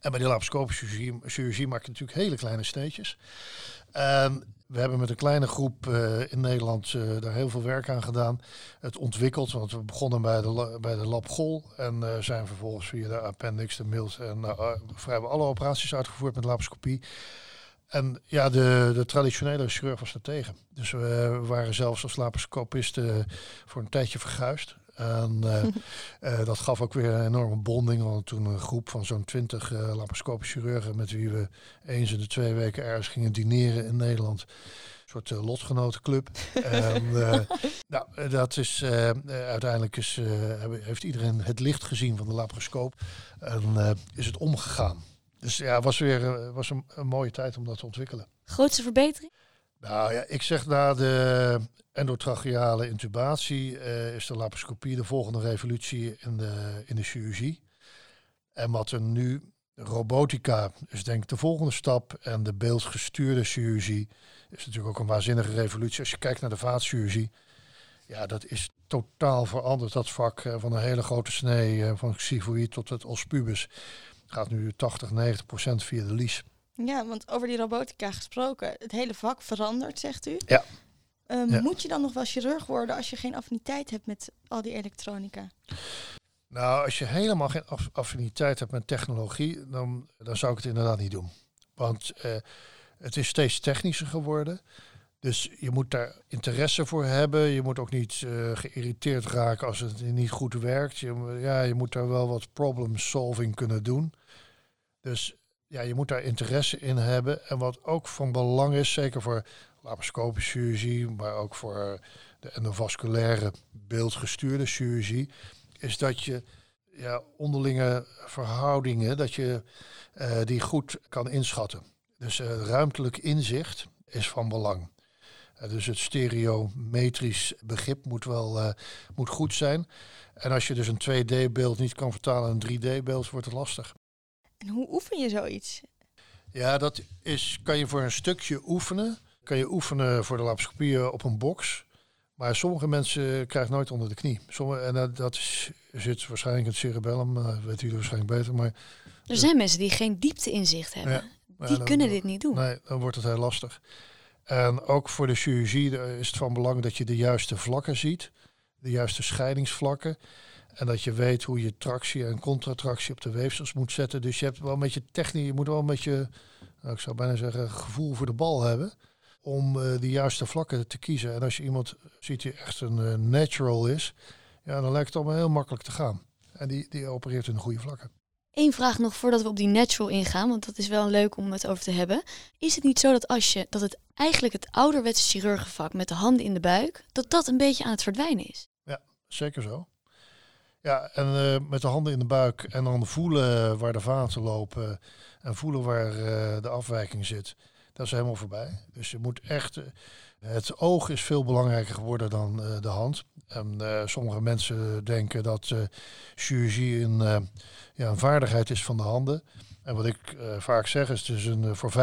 En bij die laparoscopische chirurgie, chirurgie maak je natuurlijk hele kleine steentjes. En we hebben met een kleine groep uh, in Nederland uh, daar heel veel werk aan gedaan. Het ontwikkeld, want we begonnen bij de, bij de lab Gol. En uh, zijn vervolgens via de appendix, de mild en vrijwel alle operaties uitgevoerd met laparoscopie. En ja, de, de traditionele chirurg was er tegen. Dus we waren zelfs als laparoscopisten voor een tijdje verguisd. En uh, (laughs) dat gaf ook weer een enorme bonding. Want toen een groep van zo'n twintig uh, laparoscopische chirurgen... met wie we eens in de twee weken ergens gingen dineren in Nederland... Een soort uh, lotgenotenclub. (laughs) en, nou, dat is uiteindelijk is, heeft iedereen het licht gezien van de laparoscoop. En is het omgegaan. Dus ja, het was weer was een, een mooie tijd om dat te ontwikkelen. Grootste verbetering? Nou ja, ik zeg na de endotracheale intubatie uh, is de laparoscopie de volgende revolutie in de, in de chirurgie. En wat er nu, robotica is denk ik de volgende stap. En de beeldgestuurde chirurgie is natuurlijk ook een waanzinnige revolutie. Als je kijkt naar de vaatchirurgie, ja, dat is totaal veranderd. Dat vak uh, van een hele grote snee, uh, van xiphoïd tot het ospubus, gaat nu 80, 90 procent via de lies. Ja, want over die robotica gesproken, het hele vak verandert, zegt u. Ja. Um, Moet je dan nog wel chirurg worden als je geen affiniteit hebt met al die elektronica? Nou, als je helemaal geen affiniteit hebt met technologie, dan, dan zou ik het inderdaad niet doen. Want uh, het is steeds technischer geworden. Dus je moet daar interesse voor hebben. Je moet ook niet uh, geïrriteerd raken als het niet goed werkt. Je, ja, je moet daar wel wat problem solving kunnen doen. Dus ja, je moet daar interesse in hebben. En wat ook van belang is, zeker voor laparoscopische chirurgie, maar ook voor de endovasculaire beeldgestuurde chirurgie, is dat je ja, onderlinge verhoudingen, dat je uh, die goed kan inschatten. Dus uh, ruimtelijk inzicht is van belang. Uh, dus het stereometrisch begrip moet wel moet goed zijn. En als je dus een 2D-beeld niet kan vertalen in een 3D-beeld, wordt het lastig. En hoe oefen je zoiets? Ja, dat is, kan je voor een stukje oefenen. Kan je oefenen voor de laparoscopie op een box. Maar sommige mensen krijgen nooit onder de knie. Sommige, en dat, dat is, zit waarschijnlijk in het cerebellum, uh, weet jullie waarschijnlijk beter. Maar, er zijn mensen die geen diepte-inzicht hebben. Ja, die kunnen dit niet doen. Nee, dan wordt het heel lastig. En ook voor de chirurgie is het van belang dat je de juiste vlakken ziet. De juiste scheidingsvlakken. En dat je weet hoe je tractie en contratractie op de weefsels moet zetten. Dus je hebt wel een beetje techniek, je moet wel een beetje, nou, ik zou bijna zeggen, gevoel voor de bal hebben. Om uh, de juiste vlakken te kiezen. En als je iemand ziet die echt een uh, natural is, ja, dan lijkt het allemaal heel makkelijk te gaan. En die, die opereert in de goede vlakken. Eén vraag nog voordat we op die natural ingaan, want dat is wel leuk om het over te hebben. Is het niet zo dat als je dat het eigenlijk het ouderwetse chirurgenvak met de handen in de buik, dat dat een beetje aan het verdwijnen is? Ja, zeker zo. Ja, en uh, met de handen in de buik en dan voelen waar de vaten lopen en voelen waar uh, de afwijking zit. Dat is helemaal voorbij. Dus je moet echt. Uh, het oog is veel belangrijker geworden dan de hand. En sommige mensen denken dat chirurgie een, ja, een vaardigheid is van de handen. En wat ik vaak zeg is, is een, voor 25%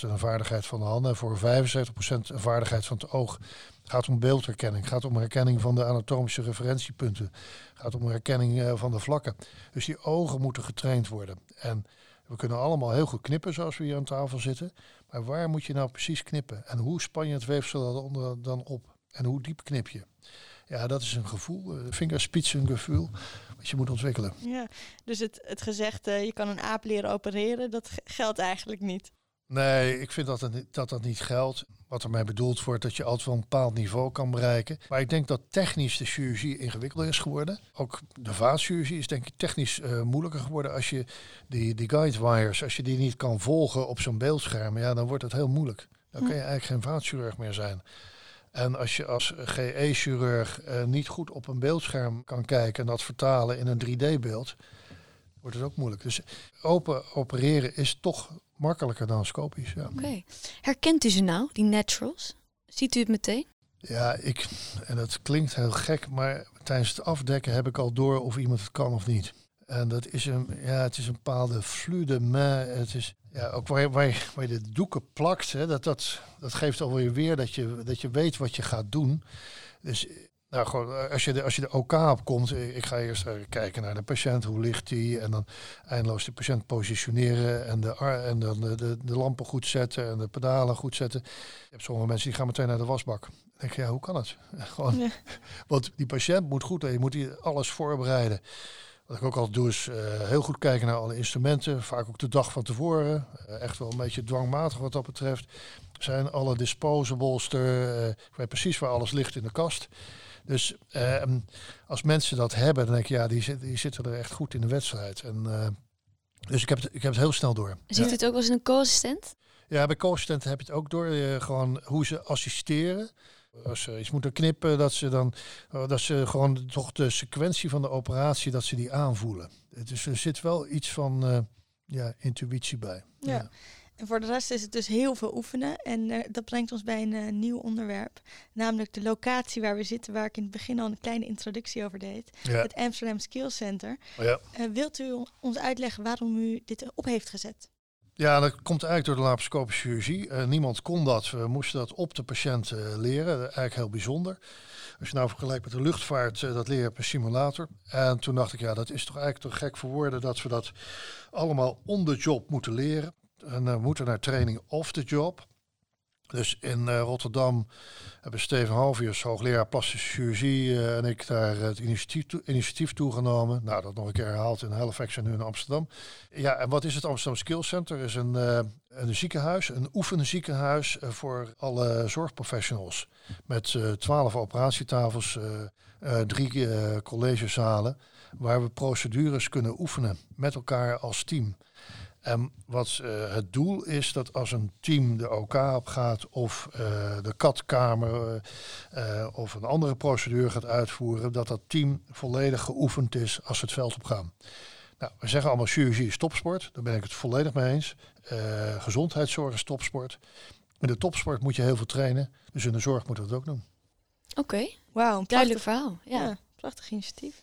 een vaardigheid van de handen en voor 75% een vaardigheid van het oog. Het gaat om beeldherkenning, gaat om herkenning van de anatomische referentiepunten, gaat om herkenning uh, van de vlakken. Dus die ogen moeten getraind worden. En we kunnen allemaal heel goed knippen zoals we hier aan tafel zitten. Maar waar moet je nou precies knippen? En hoe span je het weefsel dan op? En hoe diep knip je? Ja, dat is een gevoel, uh, vingerspitsengevoel, wat je moet ontwikkelen. Ja, dus het, het gezegde, je kan een aap leren opereren, dat geldt eigenlijk niet. Nee, ik vind dat het, dat dat niet geldt. Wat ermee bedoeld wordt dat je altijd wel een bepaald niveau kan bereiken. Maar ik denk dat technisch de chirurgie ingewikkelder is geworden. Ook de vaatchirurgie is denk ik technisch uh, moeilijker geworden. Als je die, die guide wires, als je die niet kan volgen op zo'n beeldscherm, ja, dan wordt het heel moeilijk. Dan kan je eigenlijk geen vaatchirurg meer zijn. En als je als GE-chirurg uh, niet goed op een beeldscherm kan kijken en dat vertalen in een 3D-beeld, wordt het ook moeilijk. Dus open opereren is toch makkelijker dan scopisch. Ja. Oké. Herkent u ze nou, die naturals? Ziet u het meteen? Ja, ik, en dat klinkt heel gek, maar tijdens het afdekken heb ik al door of iemand het kan of niet. En dat is een, ja, het is een bepaalde fluide, maar het is ja, ook waar je, waar je, waar je de doeken plakt, hè, dat, dat, dat geeft alweer weer dat je, dat je weet wat je gaat doen. Dus nou, gewoon, eh, als je, de, als je de OK opkomt, eh, ik ga eerst kijken naar de patiënt, hoe ligt die? En dan eindeloos de patiënt positioneren en, de, en dan de, de, de, lampen goed zetten en de pedalen goed zetten. Je hebt sommige mensen die gaan meteen naar de wasbak. Dan denk je, ja, hoe kan het? (laughs) Gewoon, Want die patiënt moet goed, je moet alles voorbereiden. Wat ik ook altijd doe is uh, heel goed kijken naar alle instrumenten. Vaak ook de dag van tevoren. Uh, echt wel een beetje dwangmatig wat dat betreft. Zijn alle disposables er. Uh, ik weet precies waar alles ligt in de kast. Dus ehm, als mensen dat hebben, dan denk ik, ja, die, die zitten er echt goed in de wedstrijd. En, dus ik heb, het, ik heb het heel snel door. Ziet ja. het ook wel eens een co-assistent? Ja, bij co-assistent heb je het ook door. gewoon hoe ze assisteren. Als ze iets moeten knippen, dat ze dan dat ze gewoon toch de sequentie van de operatie, dat ze die aanvoelen. Dus er zit wel iets van uh, ja, intuïtie bij. Ja. ja. En voor de rest is het dus heel veel oefenen. En uh, dat brengt ons bij een uh, nieuw onderwerp. Namelijk de locatie waar we zitten, waar ik in het begin al een kleine introductie over deed. Ja. Het Amsterdam Skills Center. Oh ja. Wilt u ons uitleggen waarom u dit op heeft gezet? Ja, dat komt eigenlijk door de laparoscopische chirurgie. Uh, niemand kon dat. We moesten dat op de patiënt uh, leren. Eigenlijk heel bijzonder. Als je nou vergelijkt met de luchtvaart, uh, dat leer je op een simulator. En toen dacht ik, ja, dat is toch eigenlijk te gek voor woorden dat we dat allemaal on the job moeten leren. En moeten naar training off the job. Dus in uh, Rotterdam hebben Steven Halvius, hoogleraar plastische chirurgie, uh, en ik daar het initiatief, to initiatief toegenomen. Nou, dat nog een keer herhaald in Halifax en nu in Amsterdam. Ja, en wat is het Amsterdam Skills Center? is een, uh, een ziekenhuis, een oefenziekenhuis voor alle zorgprofessionals. Met twaalf operatietafels, drie collegezalen, waar we procedures kunnen oefenen met elkaar als team. En wat uh, het doel is dat als een team de OK op gaat of uh, de katkamer uh, of een andere procedure gaat uitvoeren, dat dat team volledig geoefend is als ze het veld op gaan. Nou, we zeggen allemaal chirurgie is topsport, daar ben ik het volledig mee eens. gezondheidszorg is topsport. In de topsport moet je heel veel trainen, dus in de zorg moeten we dat ook doen. Oké, okay. wauw, een duidelijk verhaal. Ja. ja, prachtig initiatief.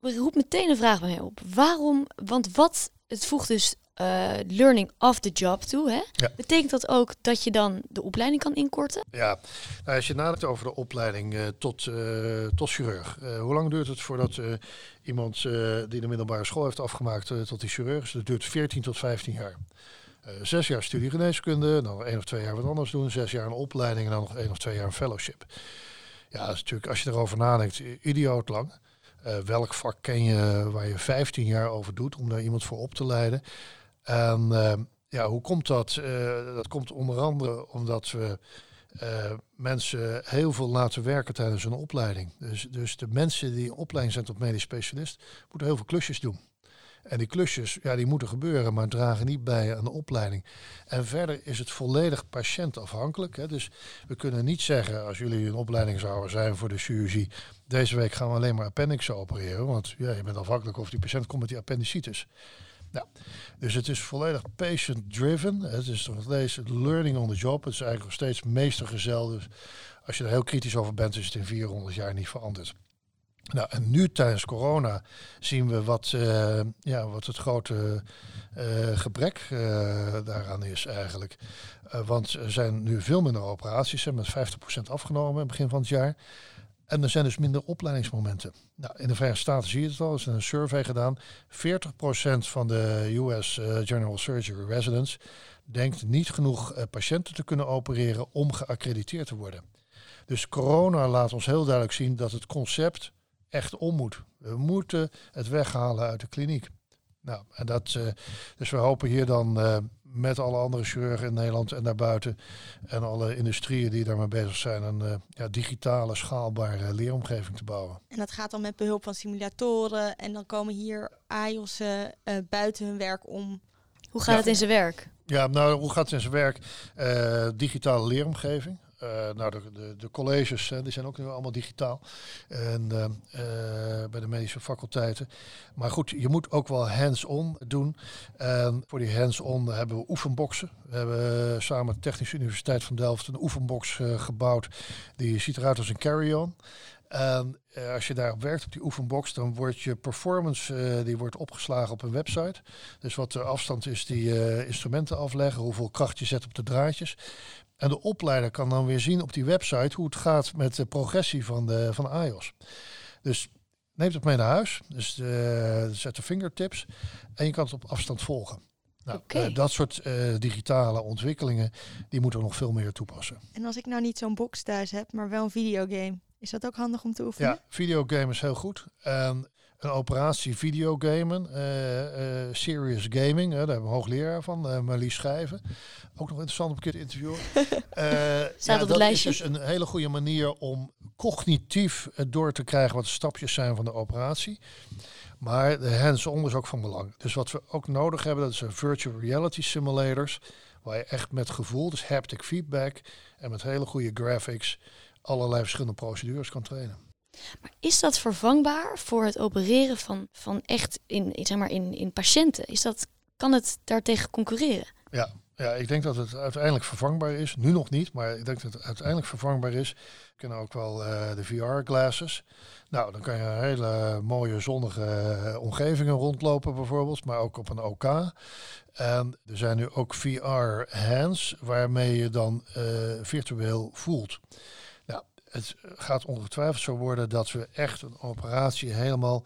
Er roept meteen een vraag bij mij op. Waarom, want wat, het voegt dus uh, learning of the job toe. Hè? Ja. Betekent dat ook dat je dan de opleiding kan inkorten? Ja, nou, als je nadenkt over de opleiding uh, tot, uh, tot chirurg. hoe lang duurt het voordat iemand die de middelbare school heeft afgemaakt tot die chirurg is? Dat duurt 14 tot 15 jaar. zes jaar studie geneeskunde, dan één of twee jaar wat anders doen. Zes jaar een opleiding en dan nog één of twee jaar een fellowship. Ja, dat is natuurlijk, als je erover nadenkt, idioot lang. welk vak ken je waar je 15 jaar over doet om daar iemand voor op te leiden? En uh, ja, hoe komt dat? Uh, dat komt onder andere omdat we uh, mensen heel veel laten werken tijdens hun opleiding. Dus, dus de mensen die in opleiding zijn tot medisch specialist, moeten heel veel klusjes doen. En die klusjes, ja, die moeten gebeuren, maar dragen niet bij aan de opleiding. En verder is het volledig patiëntafhankelijk. Hè. Dus we kunnen niet zeggen, als jullie een opleiding zouden zijn voor de chirurgie, deze week gaan we alleen maar appendixen opereren. Want ja, je bent afhankelijk of die patiënt komt met die appendicitis. Ja, dus het is volledig patient-driven. Het is nog steeds learning on the job. Het is eigenlijk nog steeds meestergezel. Dus als je er heel kritisch over bent, is het in 400 jaar niet veranderd. Nou, en nu tijdens corona zien we wat, uh, ja, wat het grote uh, gebrek uh, daaraan is eigenlijk. want er zijn nu veel minder operaties, hè, met 50% afgenomen in het begin van het jaar. En er zijn dus minder opleidingsmomenten. Nou, in de Verenigde Staten zie je het al. Er is een survey gedaan. 40% van de US eh, General Surgery residents denkt niet genoeg uh, patiënten te kunnen opereren om geaccrediteerd te worden. Dus corona laat ons heel duidelijk zien dat het concept echt om moet. We moeten het weghalen uit de kliniek. Nou, en dat, uh, dus we hopen hier dan met alle andere chirurgen in Nederland en daarbuiten en alle industrieën die daarmee bezig zijn, een uh, ja, digitale, schaalbare leeromgeving te bouwen. En dat gaat dan met behulp van simulatoren en dan komen hier AIOS'en uh, buiten hun werk om. Hoe gaat ja, het in zijn werk? Ja, nou, hoe gaat het in zijn werk? Uh, digitale leeromgeving. Uh, nou, de, de, colleges die zijn ook nu allemaal digitaal. En uh, uh, bij de medische faculteiten. Maar goed, je moet ook wel hands-on doen. En voor die hands-on hebben we oefenboxen. We hebben samen met de Technische Universiteit van Delft een oefenbox gebouwd. Die ziet eruit als een carry-on. En als je daarop werkt, op die oefenbox, dan wordt je performance die wordt opgeslagen op een website. Dus wat de afstand is die instrumenten afleggen, hoeveel kracht je zet op de draadjes. En de opleider kan dan weer zien op die website hoe het gaat met de progressie van de, van de iOS. Dus neemt het mee naar huis. Dus uh, zet de fingertips. En je kan het op afstand volgen. Nou, eh, dat soort eh, digitale ontwikkelingen, die moeten we nog veel meer toepassen. En als ik nou niet zo'n box thuis heb, maar wel een videogame, is dat ook handig om te oefenen? Ja, videogame is heel goed. En een operatie videogamen, eh eh serious gaming, daar hebben we een hoogleraar van, eh Marlies Schijven. Ook nog interessant om een keer te interviewen. (laughs) Het dat lijstje. is dus een hele goede manier om cognitief door te krijgen wat de stapjes zijn van de operatie. Maar de hands-on is ook van belang. Dus wat we ook nodig hebben, dat zijn virtual reality simulators. Waar je echt met gevoel, dus haptic feedback en met hele goede graphics, allerlei verschillende procedures kan trainen. Maar is dat vervangbaar voor het opereren van, van echt in, zeg maar in, in patiënten? Is dat, kan het daartegen concurreren? Ja, ja, ik denk dat het uiteindelijk vervangbaar is. Nu nog niet, maar ik denk dat het uiteindelijk vervangbaar is. We kennen ook wel eh, de VR-glasses. Nou, dan kan je een hele mooie zonnige eh, omgevingen rondlopen bijvoorbeeld, maar ook op een OK. En er zijn nu ook VR-hands waarmee je dan eh, virtueel voelt. Het gaat ongetwijfeld zo worden dat we echt een operatie helemaal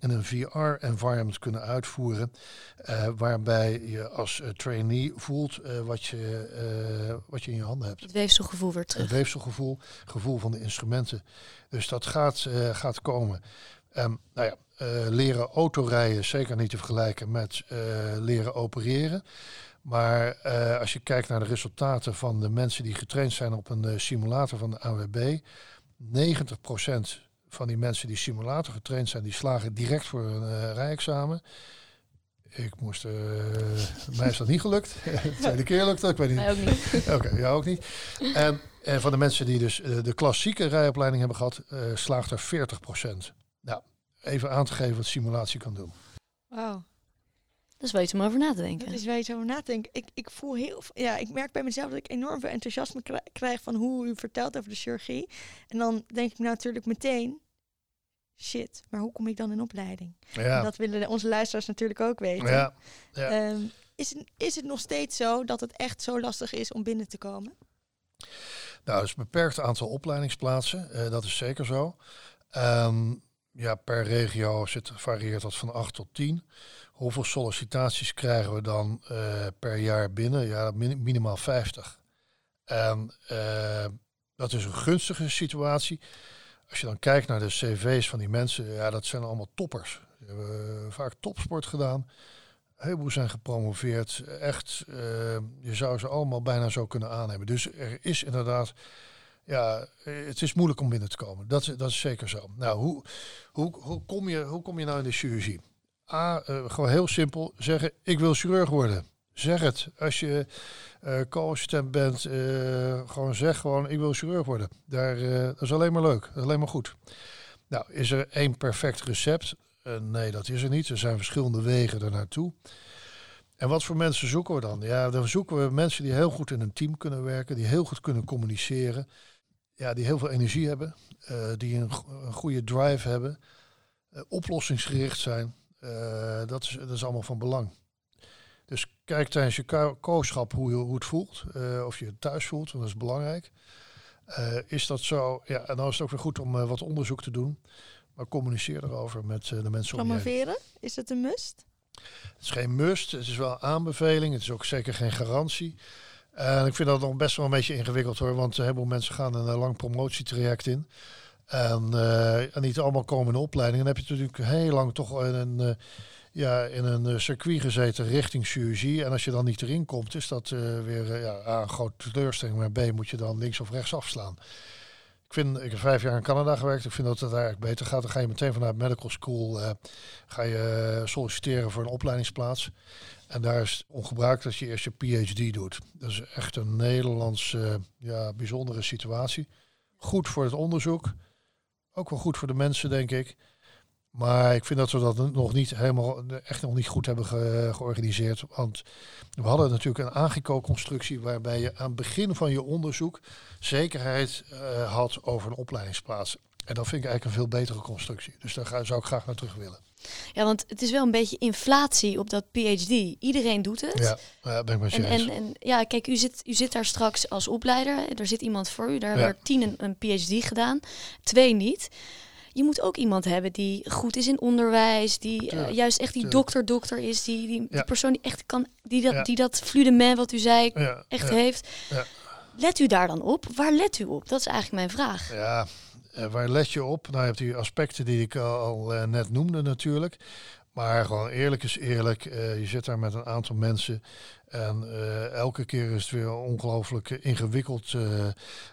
in een VR-environment kunnen uitvoeren. eh, waarbij je als eh, trainee voelt eh, wat, je, wat je in je handen hebt. Het weefselgevoel weer Het terug. weefselgevoel, gevoel van de instrumenten. Dus dat gaat, gaat komen. Ehm, nou ja, leren autorijden zeker niet te vergelijken met leren opereren. Maar eh, als je kijkt naar de resultaten van de mensen die getraind zijn op een eh, simulator van de AWB, 90% van die mensen die simulator getraind zijn, die slagen direct voor een eh, rijexamen. Ik moest, eh, (laughs) mij is dat niet gelukt. (laughs) De tweede keer lukt dat, ik weet niet. Mij ook niet. (laughs) Oké, jou ook niet. En, en van de mensen die dus de klassieke rijopleiding hebben gehad, eh, slaagt er 40%. Nou, even aan te geven wat simulatie kan doen. Wauw, Dat is wel iets om over na te denken. dat is waar je zo over nadenkt. Ik, ik voel heel ja, ik merk bij mezelf dat ik enorm veel enthousiasme kri- krijg van hoe u vertelt over de chirurgie. En dan denk ik natuurlijk meteen, shit, maar hoe kom ik dan in opleiding? Ja, dat willen onze luisteraars natuurlijk ook weten. ja, ja. Ehm, is, het, is het nog steeds zo dat het echt zo lastig is om binnen te komen? Nou, het is een beperkt aantal opleidingsplaatsen. eh, dat is zeker zo. Ehm, ja, per regio zit, varieert dat van 8 tot 10. Hoeveel sollicitaties krijgen we dan eh, per jaar binnen? Ja, min- minimaal 50. En eh, dat is een gunstige situatie. Als je dan kijkt naar de cv's van die mensen, ja, dat zijn allemaal toppers. Die hebben eh, vaak topsport gedaan. Een heleboel zijn gepromoveerd. Echt, je zou ze allemaal bijna zo kunnen aannemen. Dus er is inderdaad, ja, het is moeilijk om binnen te komen. Dat, is- dat is zeker zo. Nou, hoe, hoe, hoe, kom je, hoe kom je nou in de chirurgie? A, eh, gewoon heel simpel zeggen, ik wil chirurg worden. Zeg het. Als je eh co-assistent bent, eh, gewoon zeg gewoon, ik wil chirurg worden. Daar, dat is alleen maar leuk. Alleen maar goed. Nou, is er één perfect recept? Nee, dat is er niet. Er zijn verschillende wegen er naartoe. En wat voor mensen zoeken we dan? Ja, dan zoeken we mensen die heel goed in een team kunnen werken, die heel goed kunnen communiceren, ja, die heel veel energie hebben, die een, een goede drive hebben, oplossingsgericht zijn. Eh, dat, is, dat is allemaal van belang. Dus kijk tijdens je ko- kooschap hoe, je, hoe het voelt, eh, of je het thuis voelt, want dat is belangrijk. Eh, is dat zo? Ja, en dan is het ook weer goed om wat onderzoek te doen. Maar communiceer erover met de mensen om je heen. Promoveren, is het een must? Het is geen must, het is wel een aanbeveling. Het is ook zeker geen garantie. En ik vind dat nog best wel een beetje ingewikkeld hoor. Want een heleboel mensen gaan een lang promotietraject in. En, eh, en niet allemaal komen in opleiding. Dan heb je natuurlijk heel lang toch in een, eh, ja, in een eh, circuit gezeten richting chirurgie. En als je dan niet erin komt, is dat weer ja, een grote teleurstelling. Maar B, moet je dan links of rechts afslaan. Ik, vind, ik heb vijf jaar in Canada gewerkt. Ik vind dat het eigenlijk beter gaat. Dan ga je meteen vanuit medical school ga je solliciteren voor een opleidingsplaats. En daar is het ongebruikelijk dat je eerst je PhD doet. Dat is echt een Nederlands eh, ja, bijzondere situatie. Goed voor het onderzoek. Ook wel goed voor de mensen, denk ik. Maar ik vind dat we dat nog niet helemaal, echt nog niet goed hebben ge- georganiseerd. Want we hadden natuurlijk een AGICO-constructie waarbij je aan het begin van je onderzoek zekerheid eh, had over een opleidingsplaats. En dat vind ik eigenlijk een veel betere constructie. Dus daar ga, zou ik graag naar terug willen. Ja, want het is wel een beetje inflatie op dat PhD. Iedereen doet het. Ja, ja ben ik met je En, eens. en, en ja, kijk, u zit, u zit daar straks als opleider. Er zit iemand voor u. Daar hebben er tien een, een PhD gedaan, twee niet. Je moet ook iemand hebben die goed is in onderwijs, die eh, juist echt die dokter-dokter is, die, die, persoon die echt kan, die dat, Ja. die dat fluidement wat u zei ja, echt heeft. Let u daar dan op? Waar let u op? Dat is eigenlijk mijn vraag. Ja, eh, waar let je op? Nou, je hebt die aspecten die ik al, eh, net noemde natuurlijk. Maar gewoon eerlijk is eerlijk. eh, je zit daar met een aantal mensen. En elke keer is het weer een ongelooflijk ingewikkeld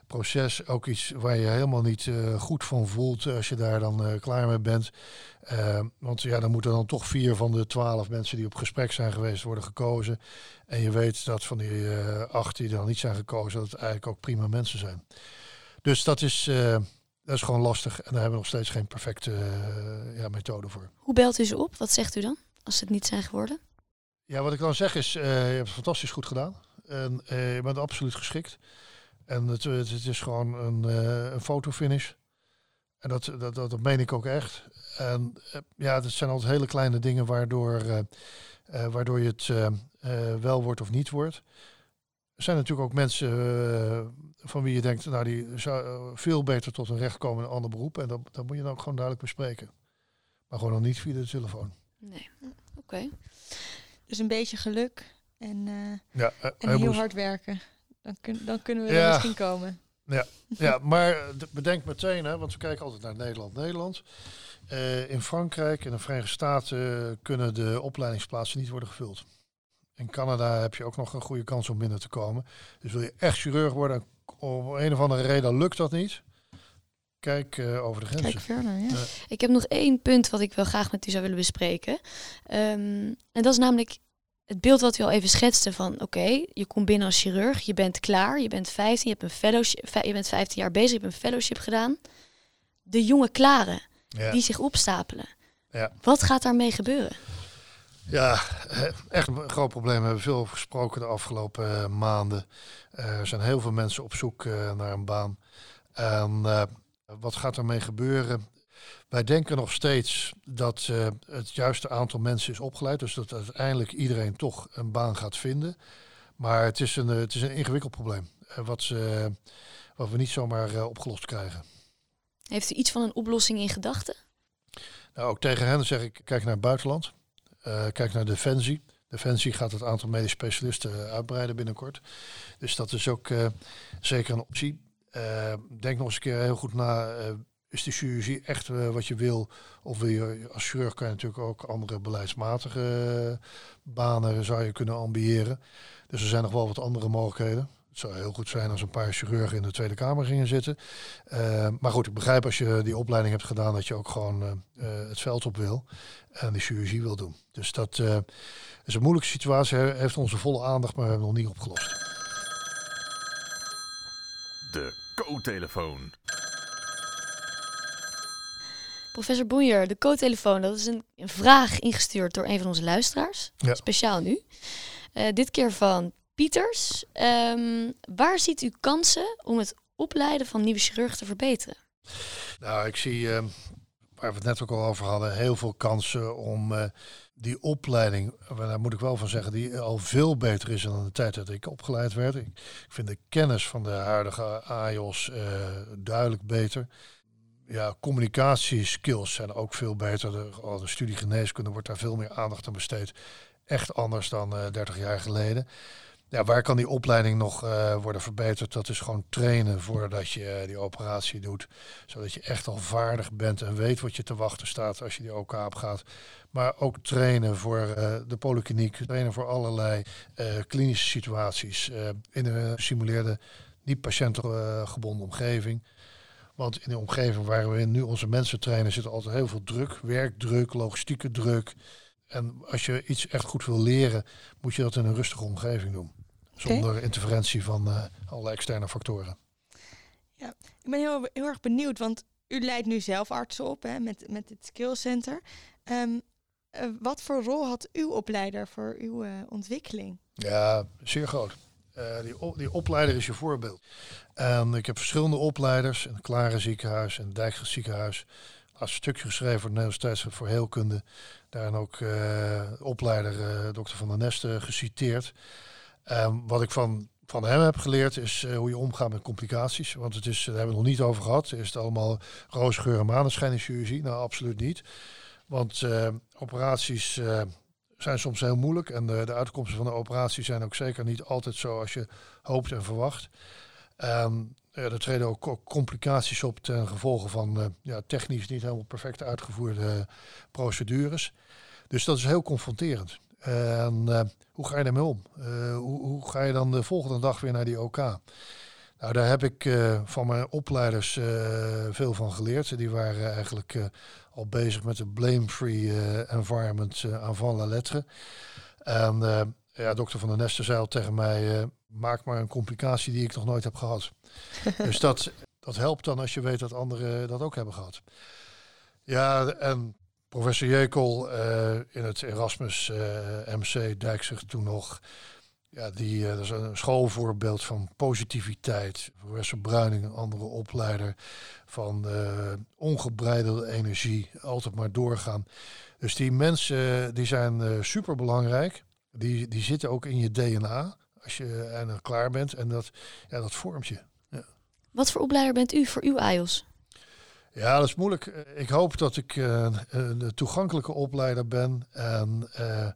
proces. Ook iets waar je helemaal niet goed van voelt als je daar dan klaar mee bent. Want ja, dan moeten dan toch vier van de twaalf mensen die op gesprek zijn geweest worden gekozen. En je weet dat van die acht die dan niet zijn gekozen, dat het eigenlijk ook prima mensen zijn. Dus dat is, dat is gewoon lastig. En daar hebben we nog steeds geen perfecte eh, ja, methode voor. Hoe belt u ze op? Wat zegt u dan als ze het niet zijn geworden? Ja, wat ik dan zeg is, eh, je hebt het fantastisch goed gedaan. En eh, je bent absoluut geschikt. En het, het, het is gewoon een, een fotofinish. En dat, dat, dat, dat meen ik ook echt. En ja, dat zijn altijd hele kleine dingen waardoor, waardoor je het wel wordt of niet wordt. Er zijn natuurlijk ook mensen van wie je denkt, nou die zou eh, veel beter tot een recht komen in een ander beroep. En dat, dat moet je dan ook gewoon duidelijk bespreken. Maar gewoon nog niet via de telefoon. Nee. Oké. Dus een beetje geluk en, eh, Ja, eh, en heel hard werken. Dan, kun, dan kunnen we er Ja. misschien komen. (laughs) Ja, maar eh, d- bedenk meteen, hè, want we kijken altijd naar Nederland. Nederland. In Frankrijk en de Verenigde Staten kunnen de opleidingsplaatsen niet worden gevuld. In Canada heb je ook nog een goede kans om binnen te komen. Dus wil je echt chirurg worden, en om een of andere reden lukt dat niet. Kijk eh, over de grenzen. Kijk verder, ja. Ik heb nog één punt wat ik wel graag met u zou willen bespreken. Ehm, en dat is namelijk het beeld wat u al even schetste van oké, je komt binnen als chirurg, je bent klaar, je bent 15, je, hebt een fellowship, fe- je bent 15 jaar bezig, je hebt een fellowship gedaan. De jonge klaren Ja. die zich opstapelen. Ja. Wat gaat daarmee gebeuren? Ja, eh, echt een groot probleem. We hebben veel over gesproken de afgelopen eh, maanden. Eh, er zijn heel veel mensen op zoek naar een baan. En wat gaat ermee gebeuren? Wij denken nog steeds dat het juiste aantal mensen is opgeleid. Dus dat uiteindelijk iedereen toch een baan gaat vinden. Maar het is een, het is een ingewikkeld probleem. wat, ze, wat we niet zomaar opgelost krijgen. Heeft u iets van een oplossing in gedachten? Nou, ook tegen hen zeg ik, kijk naar het buitenland. Eh, kijk naar Defensie. Defensie gaat het aantal medisch specialisten eh, uitbreiden binnenkort. Dus dat is ook eh, zeker een optie. Denk nog eens een keer heel goed na. is de chirurgie echt wat je wil? Of wil je als chirurg kan je natuurlijk ook andere beleidsmatige banen zou je kunnen ambiëren. Dus er zijn nog wel wat andere mogelijkheden. Het zou heel goed zijn als een paar chirurgen in de Tweede Kamer gingen zitten. Eh, maar goed, ik begrijp als je die opleiding hebt gedaan dat je ook gewoon eh, eh, het veld op wil en de chirurgie wil doen. Dus dat eh, is een moeilijke situatie, He- heeft onze volle aandacht, maar we hebben nog niet opgelost. De co-telefoon. Professor Boeijer, de co-telefoon, dat is een, een vraag ingestuurd door een van onze luisteraars. Ja. Speciaal nu. Eh, dit keer van Pieters. Ehm, waar ziet u kansen om het opleiden van nieuwe chirurgen te verbeteren? Nou, ik zie, eh, waar we het net ook al over hadden, heel veel kansen om eh, die opleiding, eh, daar moet ik wel van zeggen, die al veel beter is dan de tijd dat ik opgeleid werd. Ik, vind de kennis van de huidige AIOS eh, duidelijk beter. Ja, communicatieskills zijn ook veel beter. De, de studie geneeskunde wordt daar veel meer aandacht aan besteed. Echt anders dan eh 30 jaar geleden. Ja, waar kan die opleiding nog eh, worden verbeterd? Dat is gewoon trainen voordat je eh, die operatie doet. Zodat je echt al vaardig bent en weet wat je te wachten staat als je die OK gaat. Maar ook trainen voor eh, de polykliniek, trainen voor allerlei klinische situaties. in een gesimuleerde, niet patiëntgebonden omgeving. Want in de omgeving waar we nu onze mensen trainen zit altijd heel veel druk. Werkdruk, logistieke druk. En als je iets echt goed wil leren, moet je dat in een rustige omgeving doen. Zonder interferentie van eh, alle externe factoren. Ik ben heel, heel erg benieuwd, want u leidt nu zelf artsen op hè, met, met het Skill Center. Ehm, eh, wat voor rol had uw opleider voor uw eh, ontwikkeling? Ja, zeer groot. Die, die opleider is je voorbeeld. En ik heb verschillende opleiders. In het Klare ziekenhuis en Dijkgraaf ziekenhuis. Een stukje geschreven voor het Nederlands Tijdschrift voor Heelkunde. Daarin ook de opleider dokter Van der Nesten geciteerd. En wat ik van, van hem heb geleerd is eh, hoe je omgaat met complicaties. Want het is, daar hebben we het nog niet over gehad. Is het allemaal roze geur en maneschijn in chirurgie? Nou, absoluut niet. Want eh, operaties eh, zijn soms heel moeilijk. En de, de uitkomsten van de operatie zijn ook zeker niet altijd zo als je hoopt en verwacht. Ja, er treden ook co- complicaties op ten gevolge van eh, ja, technisch niet helemaal perfect uitgevoerde procedures. Dus dat is heel confronterend. En eh, hoe ga je daarmee om? Eh, hoe, hoe ga je dan de volgende dag weer naar die OK? Nou, daar heb ik eh, van mijn opleiders veel van geleerd. Die waren eigenlijk al bezig met de blame-free environment uh, avant la lettre. En ja, dokter Van der Nesten zei al tegen mij, maak maar een complicatie die ik nog nooit heb gehad. (laughs) dus dat, dat helpt dan als je weet dat anderen dat ook hebben gehad. Ja, en professor Jekel eh, in het Erasmus eh, MC Dijkzicht toen nog. Ja, die, eh, dat is een schoolvoorbeeld van positiviteit. Professor Bruining, een andere opleider van ongebreidelde energie, altijd maar doorgaan. Dus die mensen die zijn eh, super belangrijk. Die, die zitten ook in je DNA als je en klaar bent. En dat, ja, dat vormt je. Wat voor opleider bent u voor uw AIOS? Ja, dat is moeilijk. Eh, Ik hoop dat ik eh, een toegankelijke opleider ben en eh,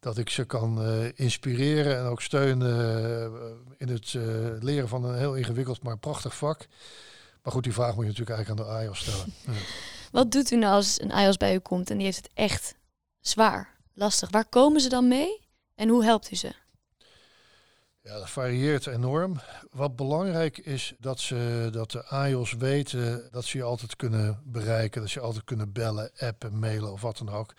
dat ik ze kan inspireren en ook steunen in het leren van een heel ingewikkeld maar prachtig vak. Maar goed, die vraag moet je natuurlijk eigenlijk aan de AIOS stellen. (laughs) Wat doet u nou als een AIOS bij u komt en die heeft het echt zwaar, lastig? Waar komen ze dan mee en hoe helpt u ze? Ja, dat varieert enorm. Wat belangrijk is dat, ze, dat de AIOS weten dat ze je altijd kunnen bereiken. Dat ze je altijd kunnen bellen, appen, mailen of wat dan ook.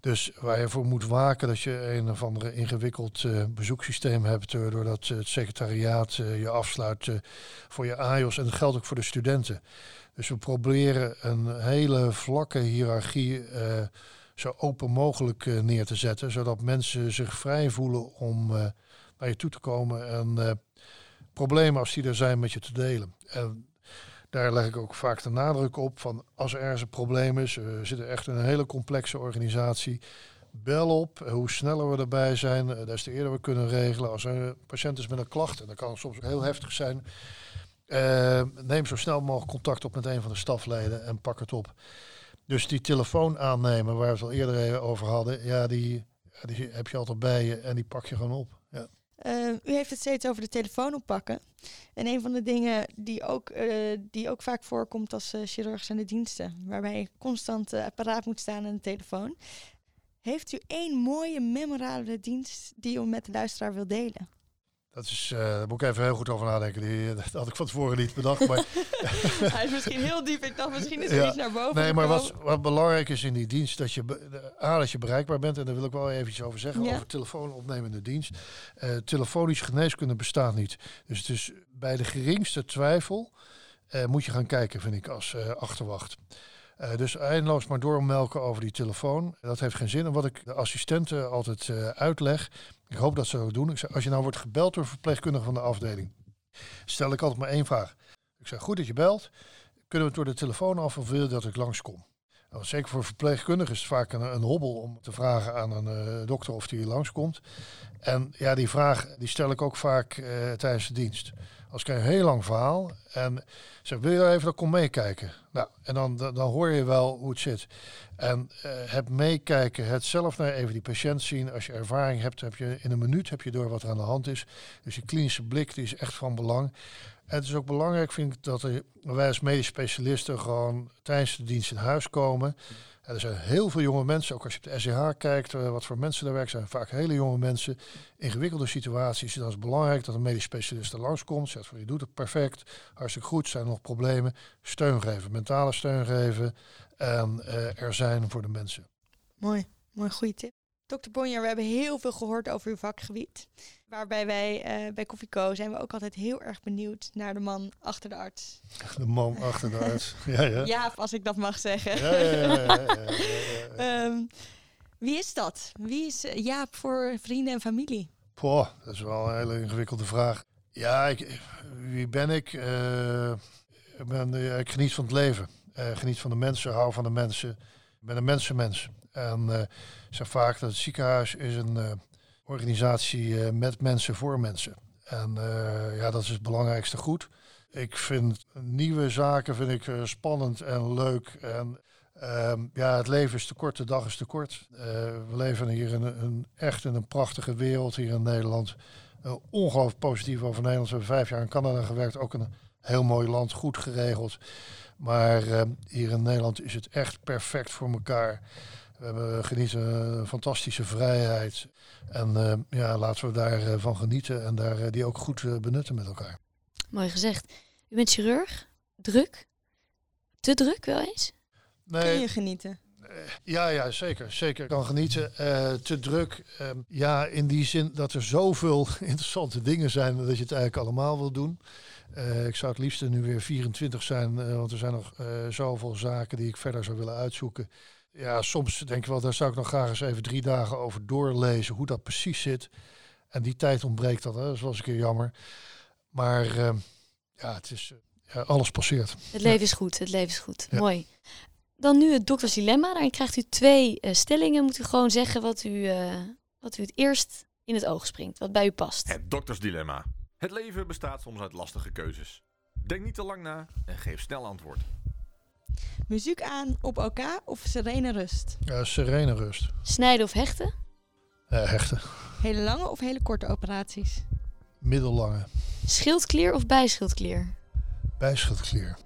Dus waar je voor moet waken dat je een of andere ingewikkeld eh, bezoeksysteem hebt. eh, doordat het secretariaat eh, je afsluit voor je AIOS. En dat geldt ook voor de studenten. Dus we proberen een hele vlakke hiërarchie zo open mogelijk neer te zetten. Zodat mensen zich vrij voelen om naar je toe te komen en eh, problemen als die er zijn met je te delen. En daar leg ik ook vaak de nadruk op van als er ergens een probleem is, eh, we zitten echt in een hele complexe organisatie. Bel op, eh, hoe sneller we erbij zijn, eh, des te eerder we kunnen regelen. Als er een patiënt is met een klacht, en dat kan soms heel heftig zijn, eh, neem zo snel mogelijk contact op met een van de stafleden en pak het op. Dus die telefoon aannemen, waar we het al eerder over hadden, ja, die, die heb je altijd bij je en die pak je gewoon op. Ja. Eh, u heeft het steeds over de telefoon oppakken. En een van de dingen die ook, eh, die ook vaak voorkomt als uh, chirurg zijn de diensten. Waarbij je constant uh, apparaat moet staan aan de telefoon. Heeft u één mooie, memorabele dienst die u met de luisteraar wil delen? Dat is, uh, daar moet ik even heel goed over nadenken. Die, (laughs) dat had ik van tevoren niet bedacht. Maar (laughs) Hij is misschien heel diep. Ik dacht, misschien is er Ja. iets naar boven Nee, maar wat, wat belangrijk is in die dienst, dat je, A, dat je bereikbaar bent. En daar wil ik wel eventjes over zeggen, Ja. over telefoon opnemende dienst. Eh telefonische geneeskunde bestaat niet. Dus het is bij de geringste twijfel eh, moet je gaan kijken, vind ik, als eh, achterwacht. Eh, dus eindeloos maar doormelken over die telefoon. Dat heeft geen zin. En wat ik de assistenten altijd eh, uitleg, ik hoop dat ze dat ook doen. Ik zeg, als je nou wordt gebeld door verpleegkundige van de afdeling, stel ik altijd maar één vraag. Ik zeg, goed dat je belt. Kunnen we het door de telefoon af of wil je dat ik langskom? Nou, zeker voor verpleegkundigen is het vaak een, hobbel om te vragen aan een eh, dokter of die langskomt. En ja, die vraag die stel ik ook vaak tijdens de dienst. Als ik een heel lang verhaal en zeg, wil je even dat ik kom meekijken? Nou, en dan, dan, dan hoor je wel hoe het zit. En eh, het meekijken, het zelf naar even die patiënt zien. Als je ervaring hebt, heb je in een minuut heb je door wat er aan de hand is. Dus die klinische blik die is echt van belang. Het is ook belangrijk, vind ik, dat wij als medisch specialisten gewoon tijdens de dienst in huis komen. En er zijn heel veel jonge mensen, ook als je op de SEH kijkt, eh, wat voor mensen daar werken, zijn vaak hele jonge mensen. Ingewikkelde situaties. Dan is het belangrijk dat een medisch specialist er langskomt. Zegt van je doet het perfect, hartstikke goed, zijn er nog problemen. Steun geven, mentale steun geven. En eh, er zijn voor de mensen. Mooi, mooi, goede tip. Dokter Bonjer, we hebben heel veel gehoord over uw vakgebied. Waarbij wij eh, bij Koffie Co zijn we ook altijd heel erg benieuwd naar de man achter de arts. (laughs) De man achter de arts. Ja, ja. (laughs) Ja, als ik dat mag zeggen. Wie is dat? Wie is eh, Jaap voor vrienden en familie? Poh, dat is wel een hele ingewikkelde vraag. Ja, ik, wie ben ik? Uh, ik, ben, uh, ik geniet van het leven. Uh, geniet van de mensen, hou van de mensen. Ik ben een mensenmens. En uh, zeg vaak dat het ziekenhuis is een organisatie met mensen voor mensen. En ja, dat is het belangrijkste goed. Ik vind nieuwe zaken vind ik, spannend en leuk. En uh, ja, het leven is te kort, de dag is te kort. We leven hier in een, echt in een prachtige wereld hier in Nederland. Ongelooflijk positief over Nederland. We hebben vijf jaar in Canada gewerkt, ook een heel mooi land, goed geregeld. Maar uh, hier in Nederland is het echt perfect voor elkaar. We hebben genieten een fantastische vrijheid. En ja, laten we daarvan genieten en daar, die ook goed benutten met elkaar. Mooi gezegd. U bent chirurg, druk, te druk wel eens? Nee. Kun je genieten? Ja, ja, zeker. Zeker kan genieten. Uh, te druk. Uh, ja, in die zin dat er zoveel (laughs) interessante dingen zijn dat je het eigenlijk allemaal wil doen. Uh, ik zou het liefst nu weer 24 zijn, want er zijn nog zoveel zaken die ik verder zou willen uitzoeken. Ja, soms denk ik wel, daar zou ik nog graag eens even drie dagen over doorlezen, hoe dat precies zit. En die tijd ontbreekt dan, hè. dat is wel eens een keer jammer. Maar ehm, ja, het is, ja, alles passeert. Het leven is goed, het leven is goed. Ja. Mooi. Dan nu het dokters dilemma. Daarin krijgt u twee uh, stellingen. Moet u gewoon zeggen wat u, uh, wat u het eerst in het oog springt. Wat bij u past. Het doktersdilemma. Het leven bestaat soms uit lastige keuzes. Denk niet te lang na en geef snel antwoord. Muziek aan op elkaar of serene rust? Ja, serene rust. Snijden of hechten? Ja, hechten. Hele lange of hele korte operaties? Middellange. Schildklier of bijschildklier? Bijschildklier.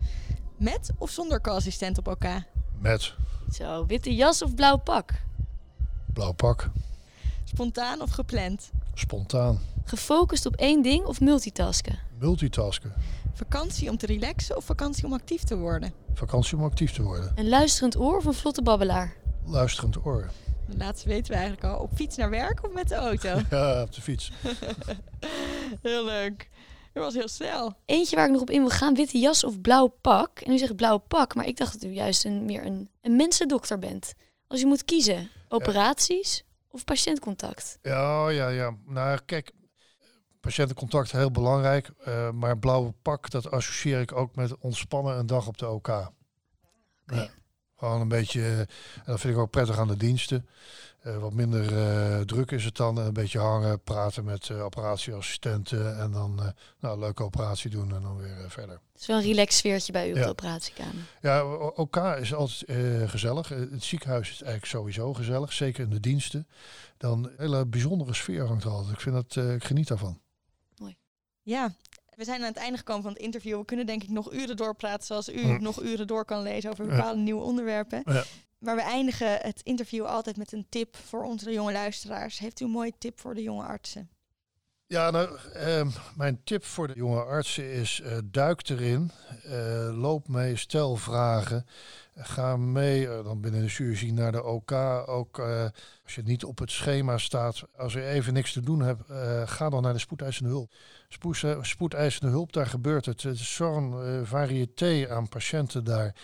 Met of zonder co-assistent op elkaar? Met. Zo, witte jas of blauw pak? Blauw pak. Spontaan of gepland? Spontaan. Gefocust op één ding of multitasken? Multitasken. Vakantie om te relaxen of vakantie om actief te worden? Vakantie om actief te worden. Een luisterend oor of een vlotte babbelaar? Luisterend oor. De laatste weten we eigenlijk al. Op fiets naar werk of met de auto? (laughs) ja, op de fiets. (laughs) Heel leuk. Dat was heel snel. Eentje waar ik nog op in wil gaan, witte jas of blauw pak. En u zegt blauw pak, maar ik dacht dat u juist een, meer een, een mensendokter bent. Als u moet kiezen, operaties ja. of patiëntcontact? Ja, ja, ja. Nou, kijk, patiëntencontact heel belangrijk. Uh, maar blauwe pak, dat associeer ik ook met ontspannen een dag op de OK. Okay. Ja, gewoon een beetje, en dat vind ik ook prettig aan de diensten. Uh, wat minder uh, druk is het dan. Een beetje hangen, praten met uh, operatieassistenten. En dan nou, een leuke operatie doen en dan weer verder. Het is wel een relaxed sfeertje bij u op ja. de operatiekamer. Ja, OK is altijd gezellig. Het ziekenhuis is eigenlijk sowieso gezellig. Zeker in de diensten. Dan een hele bijzondere sfeer hangt er altijd. Ik, vind dat, ik geniet daarvan. Mooi. Ja, we zijn aan het einde gekomen van het interview. We kunnen denk ik nog uren doorpraten zoals u hm. nog uren door kan lezen over bepaalde ja. nieuwe onderwerpen. Ja. Maar we eindigen het interview altijd met een tip voor onze jonge luisteraars. Heeft u een mooie tip voor de jonge artsen? Ja, nou, uh, mijn tip voor de jonge artsen is uh, duik erin, uh, loop mee, stel vragen, ga mee uh, dan binnen de chirurgie naar de OK. Ook als je niet op het schema staat, als je even niks te doen hebt, ga dan naar de spoedeisende hulp. Spoed, spoedeisende hulp, daar gebeurt het. Het is zo'n variëteit aan patiënten daar.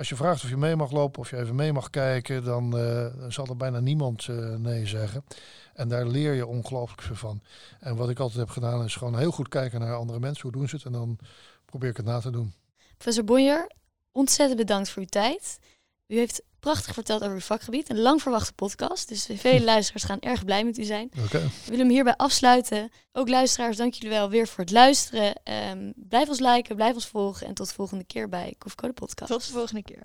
Als je vraagt of je mee mag lopen of je even mee mag kijken, dan, uh, zal er bijna niemand uh, nee zeggen. En daar leer je ongelooflijk veel van. En wat ik altijd heb gedaan is gewoon heel goed kijken naar andere mensen. Hoe doen ze het? En dan probeer ik het na te doen. Professor Bonjer, ontzettend bedankt voor uw tijd. U heeft prachtig verteld over uw vakgebied. Een lang verwachte podcast. Dus vele luisteraars gaan erg blij met u zijn. Okay. We willen hem hierbij afsluiten. Ook luisteraars, dank jullie wel weer voor het luisteren. Um, blijf ons liken, blijf ons volgen. En tot de volgende keer bij Koffiecode Podcast. Tot de volgende keer.